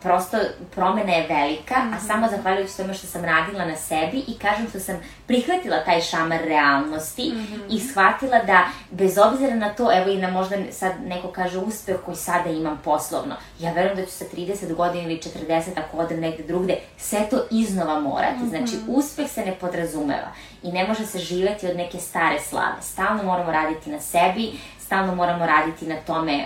Speaker 3: prosto promena je velika, mm -hmm. a mhm. samo zahvaljujući tome što sam radila na sebi i kažem što sam prihvatila taj šamar realnosti mm -hmm. i shvatila da bez obzira na to, evo i na možda sad neko kaže uspeh koji sada imam poslovno, ja verujem da ću sa 30 godina ili 40 ako odem negde drugde, sve to iznova morati. Mm -hmm. Znači, uspeh se ne podrazumeva i ne može se živeti od neke stare slave. Stalno moramo raditi na sebi, stalno moramo raditi na tome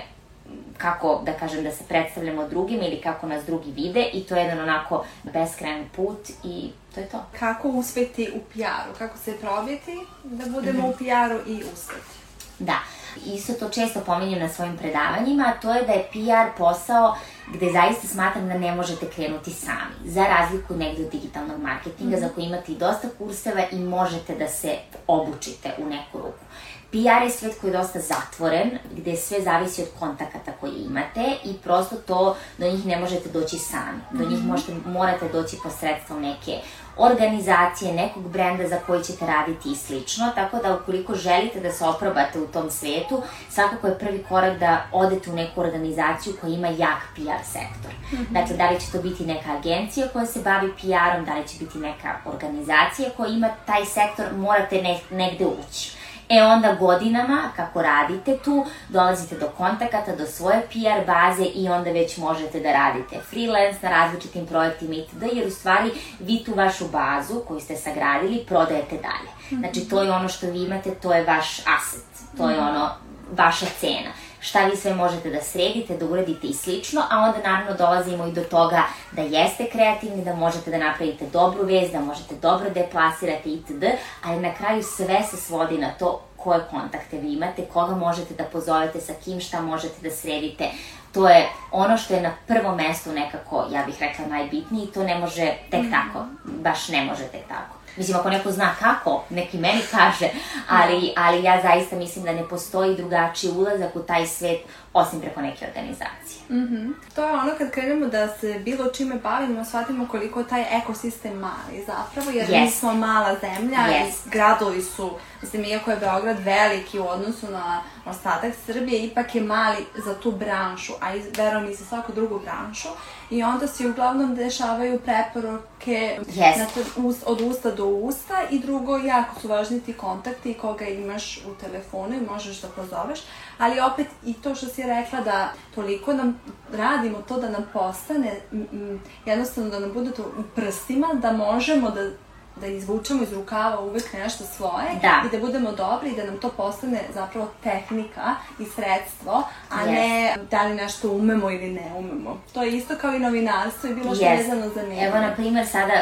Speaker 3: kako, da kažem, da se predstavljamo drugim ili kako nas drugi vide i to je jedan onako beskrajan put i to je to.
Speaker 2: Kako uspeti u PR-u? Kako se probiti da budemo mm -hmm. u PR-u i uspeti?
Speaker 3: Da, isto to često pominjem na svojim predavanjima, a to je da je PR posao gde zaista smatram da ne možete krenuti sami. Za razliku negde od digitalnog marketinga, mm -hmm. za koji imate i dosta kurseva i možete da se obučite u neku ruku. PR je svet koji je dosta zatvoren, gde sve zavisi od kontakata koje imate i prosto to, do njih ne možete doći sami. Do njih mhm. možete, morate doći posredstvom neke organizacije, nekog brenda za koji ćete raditi i slično, tako da ukoliko želite da se oprobate u tom svetu, svakako je prvi korak da odete u neku organizaciju koja ima jak PR sektor. Mm -hmm. Dakle, da li će to biti neka agencija koja se bavi PR-om, da li će biti neka organizacija koja ima taj sektor, morate ne, negde ući. E onda godinama, kako radite tu, dolazite do kontakata, do svoje PR baze i onda već možete da radite freelance na različitim projektima itd. Jer u stvari vi tu vašu bazu koju ste sagradili prodajete dalje. Znači to je ono što vi imate, to je vaš asset, to je ono vaša cena šta vi sve možete da sredite, da uradite i slično, a onda naravno dolazimo i do toga da jeste kreativni, da možete da napravite dobru vez, da možete dobro da je plasirate itd., ali na kraju sve se svodi na to koje kontakte vi imate, koga možete da pozovete, sa kim šta možete da sredite. To je ono što je na prvo mesto nekako, ja bih rekla, najbitnije i to ne može tek tako, baš ne može tek tako. Mislim, ako neko zna kako, neki meni kaže, ali, ali ja zaista mislim da ne postoji drugačiji ulazak u taj svet osim preko neke organizacije.
Speaker 2: Mm -hmm. To je ono kad krenemo da se bilo čime bavimo, shvatimo koliko taj ekosistem mali zapravo, jer yes. mi smo mala zemlja yes. i gradovi su, mislim, iako je Beograd veliki u odnosu na ostatak Srbije, ipak je mali za tu branšu, a verujem i za svaku drugu branšu. I onda se uglavnom dešavaju preporoke
Speaker 3: yes. na
Speaker 2: od usta do usta i drugo, jako su važni ti kontakti koga imaš u telefonu i možeš da pozoveš, ali opet i to što si rekla da toliko nam radimo to da nam postane, jednostavno da nam bude to u prstima, da možemo da da izvučemo iz rukava uvek nešto svoje
Speaker 3: da.
Speaker 2: i da budemo dobri i da nam to postane zapravo tehnika i sredstvo, a yes. ne da li nešto umemo ili ne umemo. To je isto kao i novinarstvo i bilo što yes. vezano za medije.
Speaker 3: Evo, na primer, sada,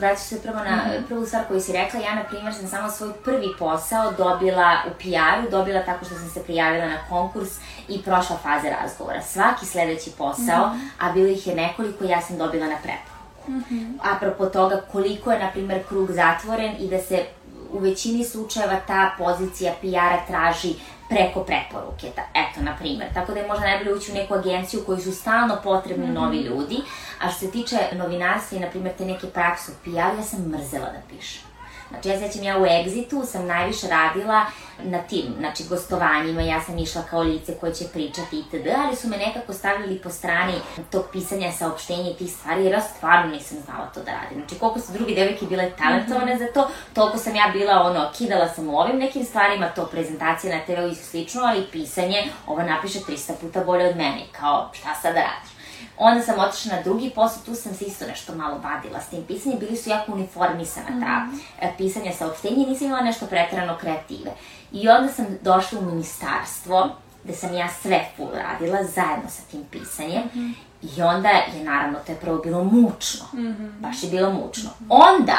Speaker 3: vraću se prvo na mm -hmm. prvu stvar koju si rekla, ja, na primer, sam samo svoj prvi posao dobila u PR-u, dobila tako što sam se prijavila na konkurs i prošla faze razgovora. Svaki sledeći posao, mm -hmm. a bilo ih je nekoliko, ja sam dobila na prepu. Mm -hmm. Apropo toga koliko je, na primer, krug zatvoren i da se u većini slučajeva ta pozicija PR-a traži preko preporuke, ta, eto, na primer. Tako da je možda najbolje ući u neku agenciju koji su stalno potrebni mm -hmm. novi ljudi, a što se tiče novinarstva i, na primer, te neke prakse u PR, ja sam mrzela da pišem. Znači, ja sećam, ja u Exitu sam najviše radila na tim, znači, gostovanjima, ja sam išla kao lice koje će pričati itd., ali su me nekako stavili po strani tog pisanja saopštenja i tih stvari, jer ja stvarno nisam znala to da radim. Znači, koliko su drugi devojke bile talentovane mm -hmm. za to, toliko sam ja bila, ono, kidala sam u ovim nekim stvarima, to prezentacije na TV-u i slično, ali pisanje, ovo napiše 300 puta bolje od mene, kao, šta sad da radiš? Onda sam otišla na drugi posao, tu sam se isto nešto malo vadila s tim pisanjem, bili su jako uniformisana ta mm -hmm. pisanja saopštenja i nisam imala nešto pretrano kreative. I onda sam došla u ministarstvo, gde sam ja sve full radila zajedno sa tim pisanjem. Mm -hmm. I onda je naravno to je prvo bilo mučno. Mm -hmm. Baš je bilo mučno. Onda,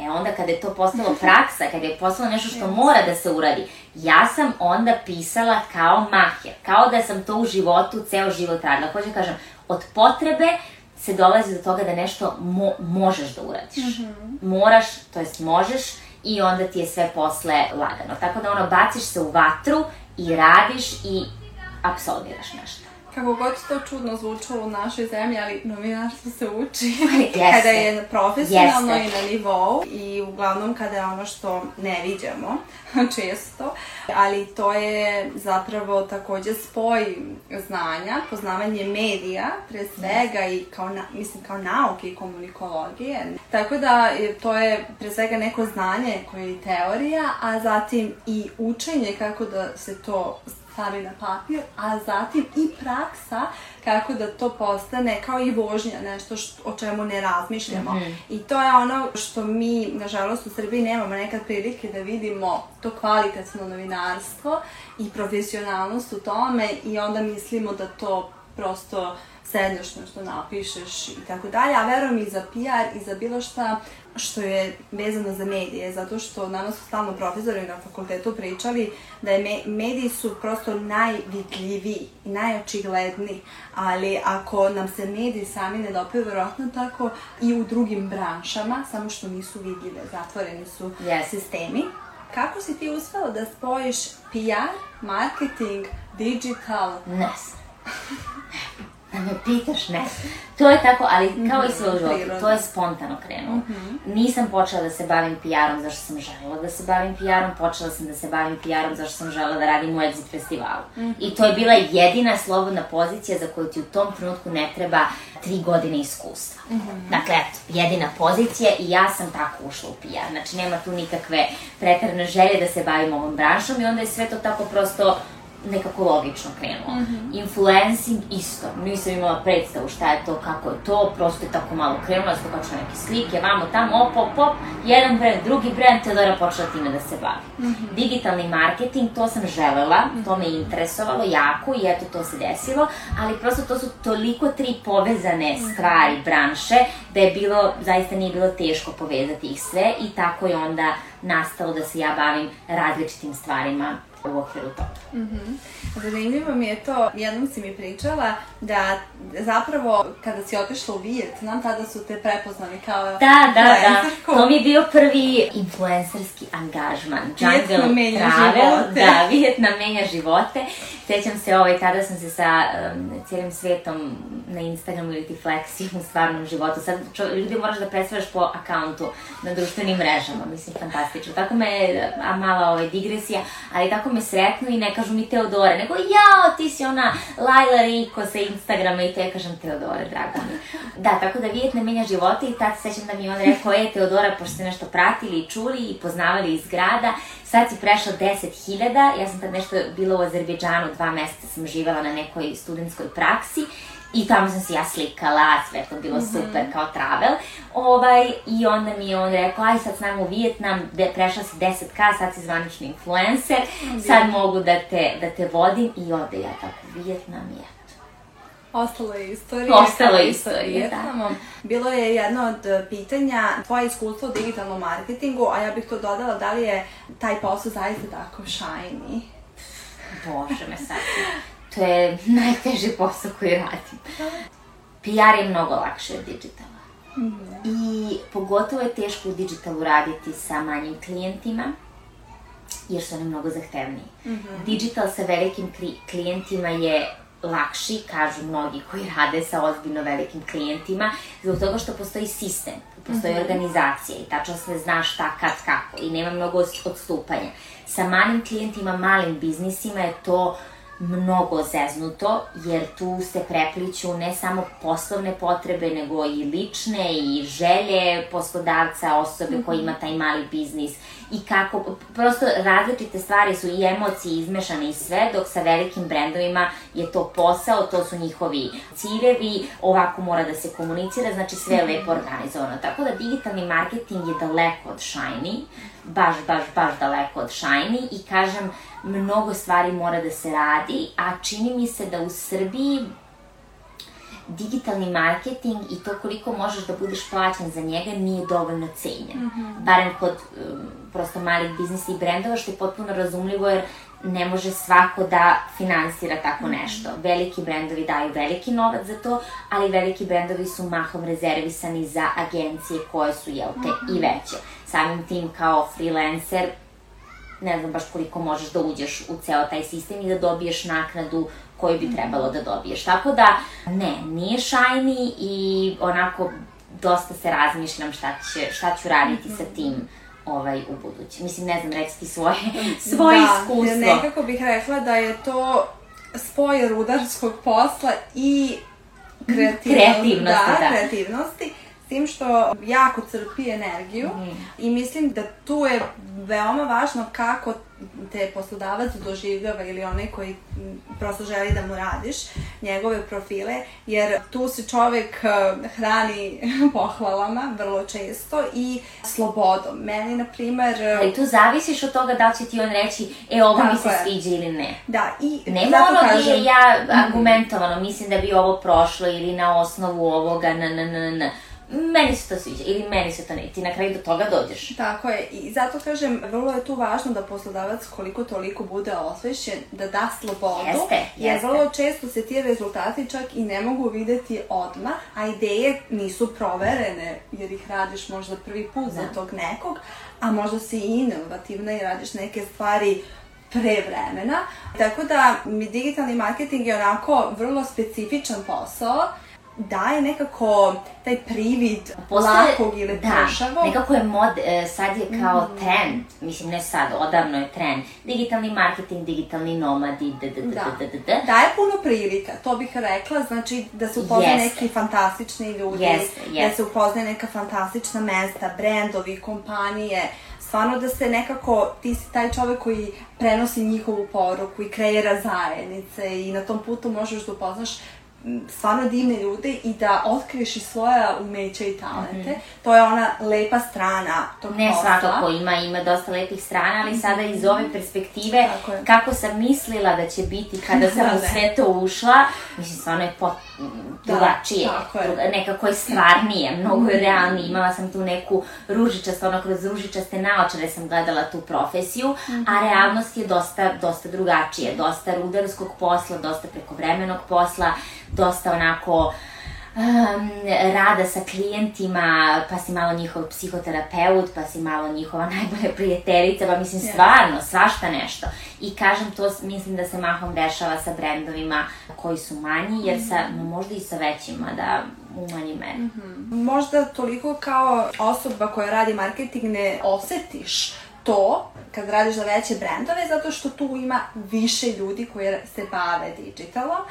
Speaker 3: e onda kada je to postalo praksa, kada je postalo nešto što mora da se uradi, ja sam onda pisala kao maher. Kao da sam to u životu, ceo život radila. Hoće da kažem, od potrebe se dolazi do toga da nešto mo možeš da uradiš. Mm -hmm. Moraš, to jest možeš, i onda ti je sve posle lagano. Tako da ono, baciš se u vatru i radiš i apsolviraš nešto
Speaker 2: kako god to čudno zvučalo u našoj zemlji, ali novinarstvo se uči kada je profesionalno Jeste. i na nivou i uglavnom kada je ono što ne viđamo često, ali to je zapravo takođe spoj znanja, poznavanje medija, pre svega i kao, na, mislim, kao nauke i komunikologije. Tako da to je pre svega neko znanje koje je teorija, a zatim i učenje kako da se to stavi na papir, a zatim i praksa kako da to postane kao i vožnja, nešto što, o čemu ne razmišljamo. Mm -hmm. I to je ono što mi, nažalost, u Srbiji nemamo nekad prilike da vidimo to kvalitetno novinarstvo i profesionalnost u tome i onda mislimo da to prosto sedneš nešto napišeš i tako dalje, a verujem i za PR i za bilo šta što je vezano za medije, zato što nama su stalno profesori na fakultetu pričali da je me, mediji su prosto najvidljiviji i najočigledniji, ali ako nam se mediji sami ne dopaju, verovatno tako i u drugim branšama, samo što nisu vidljive, zatvoreni su yes. sistemi. Kako si ti uspela da spojiš PR, marketing, digital?
Speaker 3: Ne Da me pitaš, ne. To je tako, ali kao i sve u životu, to je spontano krenulo. Mm -hmm. Nisam počela da se bavim PR-om zašto sam želela da se bavim PR-om, počela sam da se bavim PR-om zašto sam želela da radim u Exit festivalu. Mm -hmm. I to je bila jedina slobodna pozicija za koju ti u tom trenutku ne treba tri godine iskustva. Mm -hmm. Dakle, eto, jedina pozicija i ja sam tako ušla u PR. Znači, nema tu nikakve pretarne želje da se bavim ovom branšom i onda je sve to tako prosto nekako logično krenulo. Mm -hmm. Influencing isto, nisam imala predstavu šta je to, kako je to, prosto je tako malo krenulo, ja sam kačila neke slike, vamo tamo, op, op, op, jedan brand, drugi brand, Teodora počela time da se bavi. Mm -hmm. Digitalni marketing, to sam želela, mm -hmm. to me interesovalo jako i eto to se desilo, ali prosto to su toliko tri povezane mhm. stvari, branše, da je bilo, zaista nije bilo teško povezati ih sve i tako je onda nastalo da se ja bavim različitim stvarima u okviru toga. Mm
Speaker 2: -hmm. Zanimljivo mi je to, jednom si mi pričala da zapravo kada si otišla u Vijetnam, tada su te prepoznali kao
Speaker 3: Da, da, da. To mi je bio prvi influencerski angažman.
Speaker 2: Jungle menja
Speaker 3: Travel.
Speaker 2: živote.
Speaker 3: Da, Vijetnam menja živote. Sećam se, ovaj, tada sam se sa um, cijelim svetom na Instagramu ili ti flexi u stvarnom životu. Sad čo, ljudi moraš da predstavljaš po akauntu na društvenim mrežama. Mislim, fantastično. Tako me, a mala ovaj, digresija, ali tako me sretnu i ne kažu mi Teodore, nego jao, ti si ona Laila Riko sa Instagrama i te kažem Teodore, draga mi. Da, tako da vidjet ne menja živote i tad se sećam da mi on rekao, e, Teodora, pošto ste nešto pratili i čuli i poznavali iz grada, sad si prešla 10.000, ja sam tad nešto bila u Azerbejdžanu, dva meseca sam živela na nekoj studentskoj praksi I tamo sam se ja slikala, sve to bilo mm -hmm. super kao travel. Ovaj, I onda mi je on rekao, aj sad s nama u Vijetnam, de, prešla si 10k, sad si zvanični influencer, -hmm. sad mogu da te, da te vodim i ode ja tako u Vijetnam i eto.
Speaker 2: Ostalo je istorija.
Speaker 3: Ostalo je istorija,
Speaker 2: da. Bilo je jedno od pitanja, tvoje iskustvo u digitalnom marketingu, a ja bih to dodala, da li je taj posao zaista tako shiny?
Speaker 3: Bože me sad. To je najteži posao koji radim. PR je mnogo lakše od digitala. Mm -hmm. I pogotovo je teško u digitalu raditi sa manjim klijentima, jer su oni mnogo zahtevniji. Mm -hmm. Digital sa velikim klijentima je lakši, kažu mnogi koji rade sa ozbiljno velikim klijentima, zbog toga što postoji sistem, postoji mm -hmm. organizacija i tačno se zna šta, kad, kako i nema mnogo odstupanja. Sa malim klijentima, malim biznisima je to mnogo zeznuto, jer tu se prepliću ne samo poslovne potrebe, nego i lične i želje poslodavca, osobe koji ima taj mali biznis i kako, prosto različite stvari su i emocije izmešane i sve, dok sa velikim brendovima je to posao, to su njihovi ciljevi, ovako mora da se komunicira, znači sve je lepo organizovano. Tako da digitalni marketing je daleko od shiny, baš, baš, baš daleko od shiny i kažem, mnogo stvari mora da se radi, a čini mi se da u Srbiji digitalni marketing i to koliko možeš da budeš plaćen za njega nije dovoljno cenjen. Mm -hmm. Barem kod um, prosto malih biznisa i brendova, što je potpuno razumljivo jer ne može svako da finansira tako mhm. nešto. Veliki brendovi daju veliki novac za to, ali veliki brendovi su mahom rezervisani za agencije koje su, jel te, mm -hmm. i veće. Samim tim kao freelancer ne znam baš koliko možeš da uđeš u ceo taj sistem i da dobiješ naknadu koju bi trebalo da dobiješ. Tako da, ne, nije shiny i onako dosta se razmišljam šta, će, šta ću raditi sa tim ovaj, u budući. Mislim, ne znam, reći ti svoje, svoje da, iskustvo.
Speaker 2: Da, nekako bih rekla da je to spoj rudarskog posla i kreativnosti.
Speaker 3: Kreativnosti,
Speaker 2: da. da. kreativnosti tim što jako crpi energiju mm. i mislim da tu je veoma važno kako te poslodavac doživljava ili onaj koji prosto želi da mu radiš njegove profile, jer tu se čovek eh, hrani pohvalama vrlo često i slobodom. Meni, na primer...
Speaker 3: Eh, Ali tu zavisiš od toga da će ti on reći, e, ovo mi se je. sviđa ili ne.
Speaker 2: Da, i...
Speaker 3: Nema ono kažem... gdje ja mhm. argumentovano mislim da bi ovo prošlo ili na osnovu ovoga, na, na, na, na meni se to sviđa ili meni se to ne, ti na kraju do toga dođeš.
Speaker 2: Tako je i zato kažem, vrlo je tu važno da poslodavac koliko toliko bude osvešćen, da da slobodu,
Speaker 3: jeste,
Speaker 2: jer
Speaker 3: jeste.
Speaker 2: vrlo često se ti rezultati čak i ne mogu videti odmah, a ideje nisu proverene, jer ih radiš možda prvi put da. za tog nekog, a možda si i inovativna i radiš neke stvari pre vremena. Tako da mi digitalni marketing je onako vrlo specifičan posao daje nekako taj privid Postoje, lakog ili da, pršavog.
Speaker 3: nekako je mod, e, sad je kao mm. trend, mislim ne sad, odavno je trend, digitalni marketing, digitalni nomadi, d, d, d, da. d, d, d.
Speaker 2: Daje puno prilika, to bih rekla, znači da se upozne neki fantastični ljudi,
Speaker 3: jeste, jeste.
Speaker 2: da se upozne neka fantastična mesta, brendovi, kompanije, stvarno da se nekako, ti si taj čovek koji prenosi njihovu poruku i kreira zajednice i na tom putu možeš da upoznaš stvarno divne ljude i da otkriješ i svoja umeća i talente. Mm -hmm. To je ona lepa strana tog
Speaker 3: ne
Speaker 2: posla.
Speaker 3: Svakako ima, ima dosta lepih strana, ali mm -hmm. sada iz ove perspektive, kako sam mislila da će biti kada sam da, u sve to ušla, mislim, stvarno je pot, da, drugačije, druga, nekako je stvarnije, mnogo je mhm. realnije, imala sam tu neku ružičastu, ono kroz ružičaste naočare sam gledala tu profesiju, mm -hmm. a realnost je dosta, dosta drugačije, dosta rudarskog posla, dosta prekovremenog posla, dosta onako um, rada sa klijentima, pa si malo njihov psihoterapeut, pa si malo njihova najbolja prijateljica, pa mislim stvarno, svašta nešto. I kažem, to mislim da se mahom dešava sa brendovima koji su manji, jer sa, mm -hmm. možda i sa većima, da u manji meri. Mm
Speaker 2: -hmm. Možda toliko kao osoba koja radi marketing ne osetiš to kad radiš za veće brendove, zato što tu ima više ljudi koji se bave digitalom,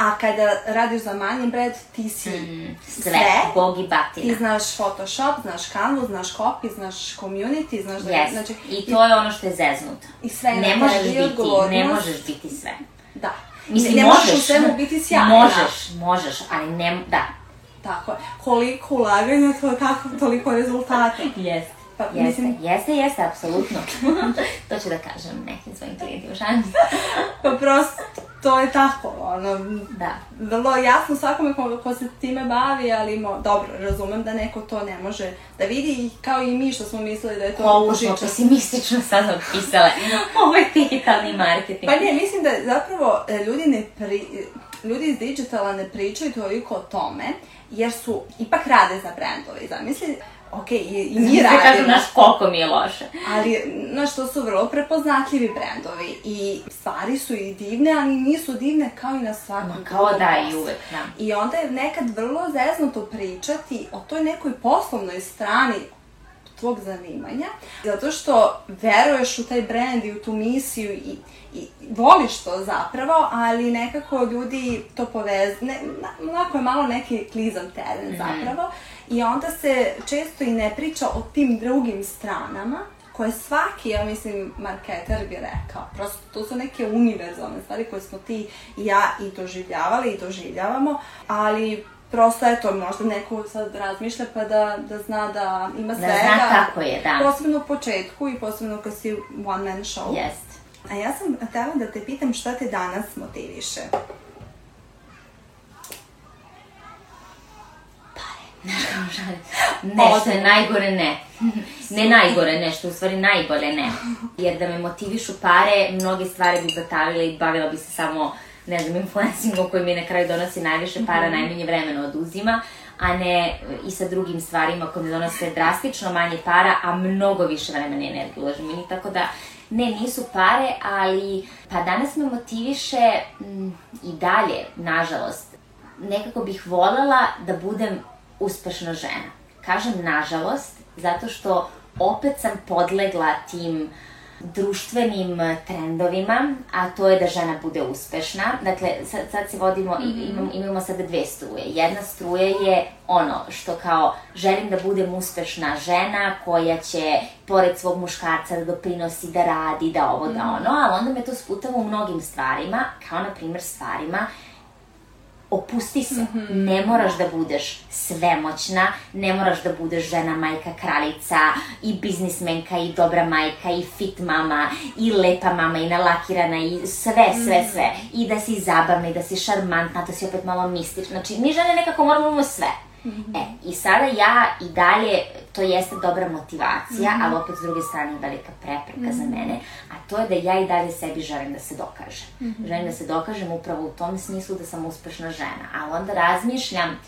Speaker 2: A kada radiš za manji brand, ti si mm,
Speaker 3: sve, sve, bog i batina.
Speaker 2: Ti znaš Photoshop, znaš Canva, znaš copy, znaš community, znaš
Speaker 3: da... Yes. Znači, I to je ono što je zeznuto.
Speaker 2: I sve
Speaker 3: ne možeš biti, ne možeš biti sve.
Speaker 2: Da.
Speaker 3: Mislim,
Speaker 2: ne,
Speaker 3: ne možeš,
Speaker 2: u svemu biti sjajna.
Speaker 3: Možeš, možeš, ali ne, da.
Speaker 2: Tako je. Koliko ulaganja, to tako, toliko rezultata.
Speaker 3: Jeste. Pa, jeste, mislim... jeste, jeste, apsolutno. to ću da kažem nekim svojim klijentima, šalim.
Speaker 2: pa prosto, to je tako, ono,
Speaker 3: da.
Speaker 2: vrlo jasno svakome ko, ko se time bavi, ali mo, dobro, razumem da neko to ne može da vidi kao i mi što smo mislili da je to
Speaker 3: Koliko smo pesimistično sad opisale. Ovo je digitalni marketing.
Speaker 2: Pa ne, mislim da zapravo e, ljudi ne pri, ljudi iz digitala ne pričaju toliko o tome, jer su, ipak rade za brendove. Zamisli, ok, i, mi
Speaker 3: Da
Speaker 2: radimo.
Speaker 3: kažem, znaš, koliko mi je loše.
Speaker 2: Ali, znaš, to su vrlo prepoznatljivi brendovi i stvari su i divne, ali nisu divne kao i na svakom
Speaker 3: Ma kao da, i uvek, da.
Speaker 2: I onda je nekad vrlo zeznuto pričati o toj nekoj poslovnoj strani tvog zanimanja, zato što veruješ u taj brend i u tu misiju i, i voliš to zapravo, ali nekako ljudi to povez... Ne, na- onako je malo neki klizam teren zapravo i onda se često i ne priča o tim drugim stranama koje svaki, ja mislim, marketer bi rekao. Prosto to su neke univerzalne stvari koje smo ti i ja i doživljavali i doživljavamo, ali prosto eto, možda neko sad razmišlja pa da, da zna da ima
Speaker 3: Da
Speaker 2: svega.
Speaker 3: zna kako je, da.
Speaker 2: Posebno u početku i posebno kad si one man show.
Speaker 3: Jest.
Speaker 2: A ja sam htela da te pitam šta te danas motiviše.
Speaker 3: Nešto najgore ne. Ne najgore nešto, u stvari najbolje ne. Jer da me motivišu pare, mnoge stvari bi batavila i bavila bi se samo, ne znam, influencingom koji mi na kraju donosi najviše para, najmanje vremena oduzima, a ne i sa drugim stvarima koje mi donose drastično manje para, a mnogo više vremena i energije ulažem. I tako da, ne, nisu pare, ali pa danas me motiviše mm, i dalje, nažalost, nekako bih voljela da budem uspešna žena. Kažem nažalost, zato što opet sam podlegla tim društvenim trendovima, a to je da žena bude uspešna. Dakle, sad, sad se vodimo, i imamo, imamo sada dve struje. Jedna struja je ono što kao želim da budem uspešna žena koja će pored svog muškarca da doprinosi, da radi, da ovo, da ono, ali onda me to sputava u mnogim stvarima, kao na primjer stvarima opusti se. Ne moraš da budeš svemoćna, ne moraš da budeš žena, majka, kraljica i biznismenka i dobra majka i fit mama i lepa mama i nalakirana i sve, sve, sve. I da si zabavna i da si šarmantna, da si opet malo mistična. Znači, mi žene nekako moramo da sve. E, i sada ja i dalje, to jeste dobra motivacija, ali opet s druge strane velika prepreka za mene, a to je da ja i dalje sebi želim da se dokažem. Želim da se dokažem upravo u tom smislu da sam uspešna žena, ali onda razmišljam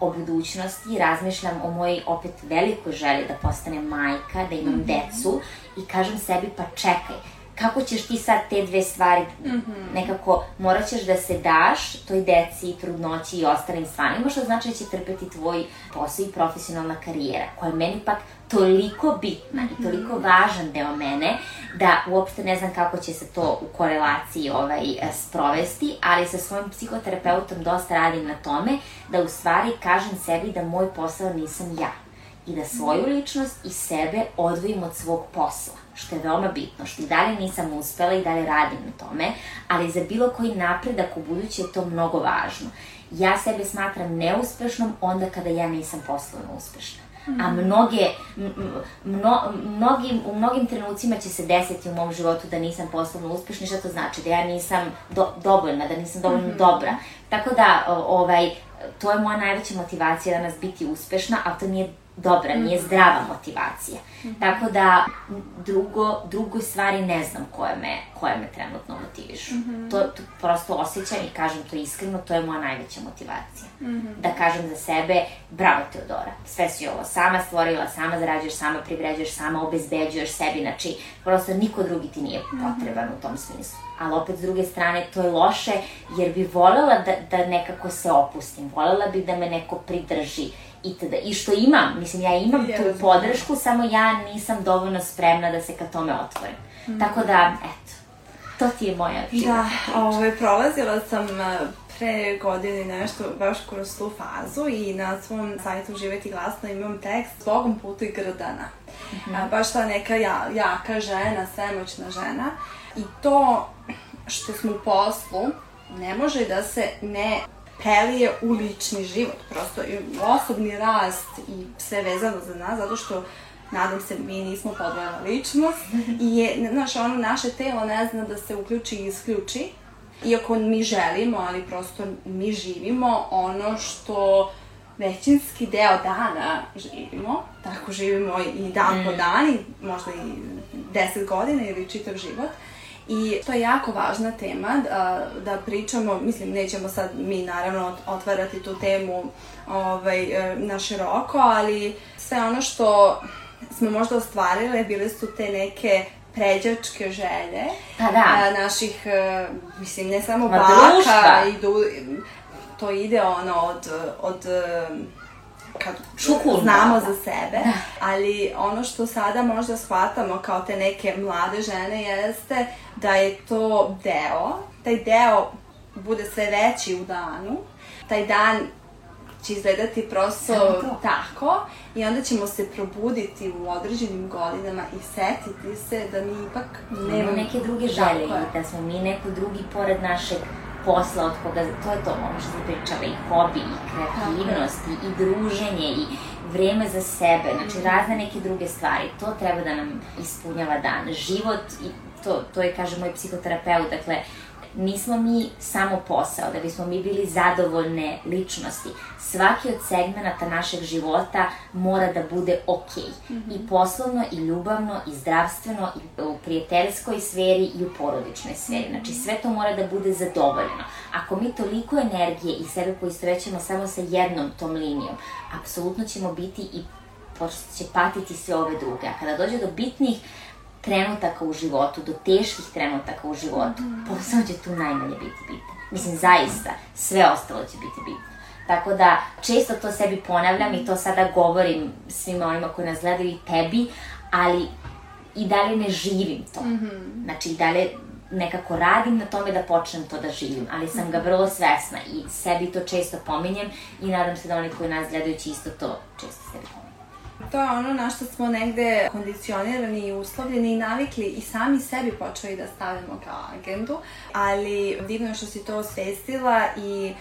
Speaker 3: o budućnosti, razmišljam o mojoj opet velikoj želji da postanem majka, da imam decu i kažem sebi pa čekaj, kako ćeš ti sad te dve stvari? Nekako, morat ćeš da se daš toj deci, trudnoći i ostalim stvarima, što znači da će trpeti tvoj posao i profesionalna karijera, koja je meni pak toliko bitna i toliko važan deo mene, da uopšte ne znam kako će se to u korelaciji ovaj, sprovesti, ali sa svojim psihoterapeutom dosta radim na tome, da u stvari kažem sebi da moj posao nisam ja i da svoju ličnost i sebe odvojim od svog posla, što je veoma bitno, što i dalje nisam uspela i dalje radim na tome, ali za bilo koji napredak u buduće je to mnogo važno. Ja sebe smatram neuspešnom onda kada ja nisam poslovno uspešna. A mnoge, m- m- mno, mnogim, u mnogim trenucima će se desiti u mom životu da nisam poslovno uspešna, što to znači? Da ja nisam do, dovoljna, da nisam dovoljno dobra. Tako da, ovaj, to je moja najveća motivacija danas biti uspešna, a to nije dobra, nije zdrava motivacija. Tako da, drugo, drugoj stvari ne znam koje me, koje me trenutno motivišu. To, to prosto osjećam i kažem to iskreno, to je moja najveća motivacija. Da kažem za sebe, bravo Teodora, sve si ovo sama stvorila, sama zarađuješ, sama privređuješ, sama obezbeđuješ sebi, znači prosto niko drugi ti nije potreban u tom smislu. Ali opet s druge strane to je loše jer bi volela da, da nekako se opustim, volela bi da me neko pridrži itd. I što imam, mislim ja imam
Speaker 2: Ja
Speaker 3: tu podršku, samo ja nisam dovoljno spremna da se ka tome otvorim. Tako da, eto, to ti je moja
Speaker 2: Da,
Speaker 3: životna priča.
Speaker 2: ovaj, prolazila sam a, pre godine nešto baš kroz tu fazu i na svom sajtu Živeti glasno imam tekst Bogom putu i grdana. A, baš ta neka ja, jaka žena, svemoćna žena i to što smo u poslu ne može da se ne prelije u lični život, prosto i osobni rast i sve vezano za nas, zato što nadam se mi nismo podvojena ličnost i je, znaš, ono, naše telo ne zna da se uključi i isključi, iako mi želimo, ali prosto mi živimo ono što većinski deo dana živimo, tako živimo i dan po dan, i možda i 10 godina ili čitav život. I to je jako važna tema da, da pričamo, mislim nećemo sad mi naravno otvarati tu temu ovaj, e, na široko, ali sve ono što smo možda ostvarile bile su te neke pređačke želje
Speaker 3: pa da.
Speaker 2: a, naših, a, mislim, ne samo Ma baka, i du, to ide ono od, od kad Šukulda. znamo za sebe, da. ali ono što sada možda shvatamo kao te neke mlade žene jeste da je to deo, taj deo bude sve veći u danu, taj dan će izgledati prosto tako i onda ćemo se probuditi u određenim godinama i setiti se da mi ipak nemamo
Speaker 3: neke druge želje i da smo mi neko drugi pored našeg posla od koga, to je to ono što se pričava i hobi, i kreativnost, i, i druženje, i vreme za sebe, znači razne neke druge stvari, to treba da nam ispunjava dan. Život, i to, to je, kaže moj psihoterapeut, dakle, nismo mi samo posao, da bismo mi bili zadovoljne ličnosti. Svaki od segmenta našeg života mora da bude ok. Mm -hmm. I poslovno, i ljubavno, i zdravstveno, i u prijateljskoj sferi, i u porodičnoj sferi. Znači, sve to mora da bude zadovoljeno. Ako mi toliko energije i sebe poistovećemo samo sa jednom tom linijom, apsolutno ćemo biti i će patiti sve ove druge. A kada dođe do bitnih trenutaka u životu, do teških trenutaka u životu, mm. posao će tu najmanje biti bitan. Mislim, zaista, sve ostalo će biti bitno. Tako da, često to sebi ponavljam i to sada govorim svima onima koji nas gledaju i tebi, ali i dalje ne živim to. Mm -hmm. Znači, i dalje nekako radim na tome da počnem to da živim, ali sam ga mhm. vrlo svesna i sebi to često pominjem i nadam se da oni koji nas gledaju će isto to često sebi pominjem.
Speaker 2: To je ono na što smo negde kondicionirani i uslovljeni i navikli i sami sebi počeli da stavimo kao agendu, ali divno je što si to osvestila i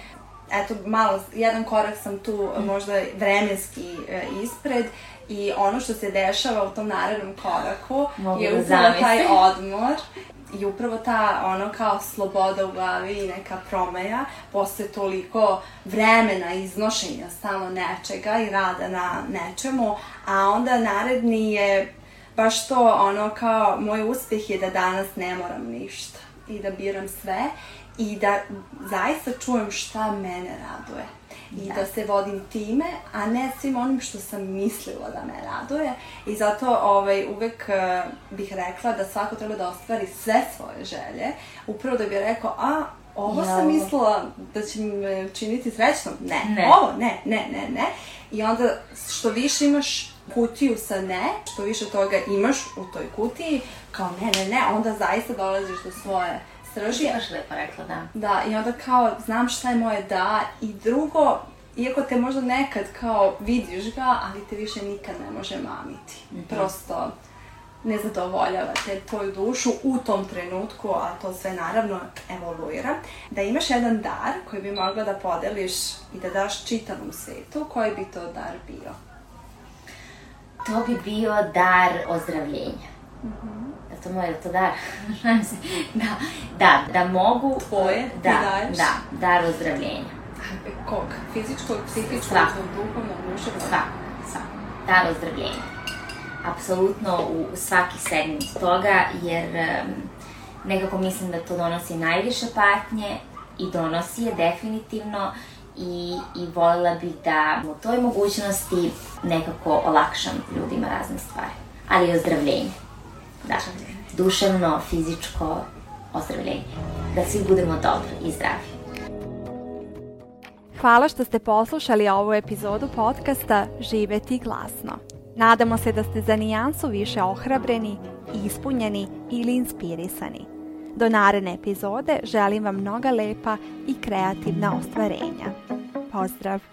Speaker 2: eto, malo, jedan korak sam tu možda vremenski e, ispred i ono što se dešava u tom narednom koraku Mogu je da upravo taj odmor I upravo ta ono kao sloboda u glavi i neka promeja posle toliko vremena iznošenja stalno nečega i rada na nečemu, a onda naredni je baš to ono kao moj uspeh je da danas ne moram ništa i da biram sve i da zaista čujem šta mene raduje i da. da se vodim time, a ne svim onim što sam mislila da me raduje. I zato ovaj, uvek uh, bih rekla da svako treba da ostvari sve svoje želje, upravo da bi rekao, a ovo ja. sam mislila da će me činiti srećnom. Ne, ne, ovo ne, ne, ne, ne. I onda što više imaš kutiju sa ne, što više toga imaš u toj kutiji, kao ne, ne, ne, onda zaista dolaziš do svoje srži.
Speaker 3: Baš lepo rekla, da.
Speaker 2: Da, i onda kao, znam šta je moje da, i drugo, iako te možda nekad kao vidiš ga, ali te više nikad ne može mamiti. Mm -hmm. Prosto ne zadovoljavate tvoju dušu u tom trenutku, a to sve naravno evoluira, da imaš jedan dar koji bi mogla da podeliš i da daš čitavom svetu, koji bi to dar bio?
Speaker 3: To bi bio dar ozdravljenja. Mm -hmm to moj, to dar, da, da, da mogu...
Speaker 2: Tvoje,
Speaker 3: da, daješ? Da, dar ozdravljenja.
Speaker 2: Kog? Fizičkog, psihičkog, duhovnog, duševnog?
Speaker 3: Svako, svako. Dar ozdravljenja. Apsolutno u svaki segment toga, jer um, nekako mislim da to donosi najviše patnje i donosi je definitivno i, i volila bih da u toj mogućnosti nekako olakšam ljudima razne stvari. Ali i ozdravljenje. Da duševno, fizičko ozdravljenje. Da svi budemo dobri i zdravi.
Speaker 1: Hvala što ste poslušali ovu epizodu podcasta Živeti glasno. Nadamo se da ste za nijansu više ohrabreni, ispunjeni ili inspirisani. Do naredne epizode želim vam mnoga lepa i kreativna ostvarenja. Pozdrav!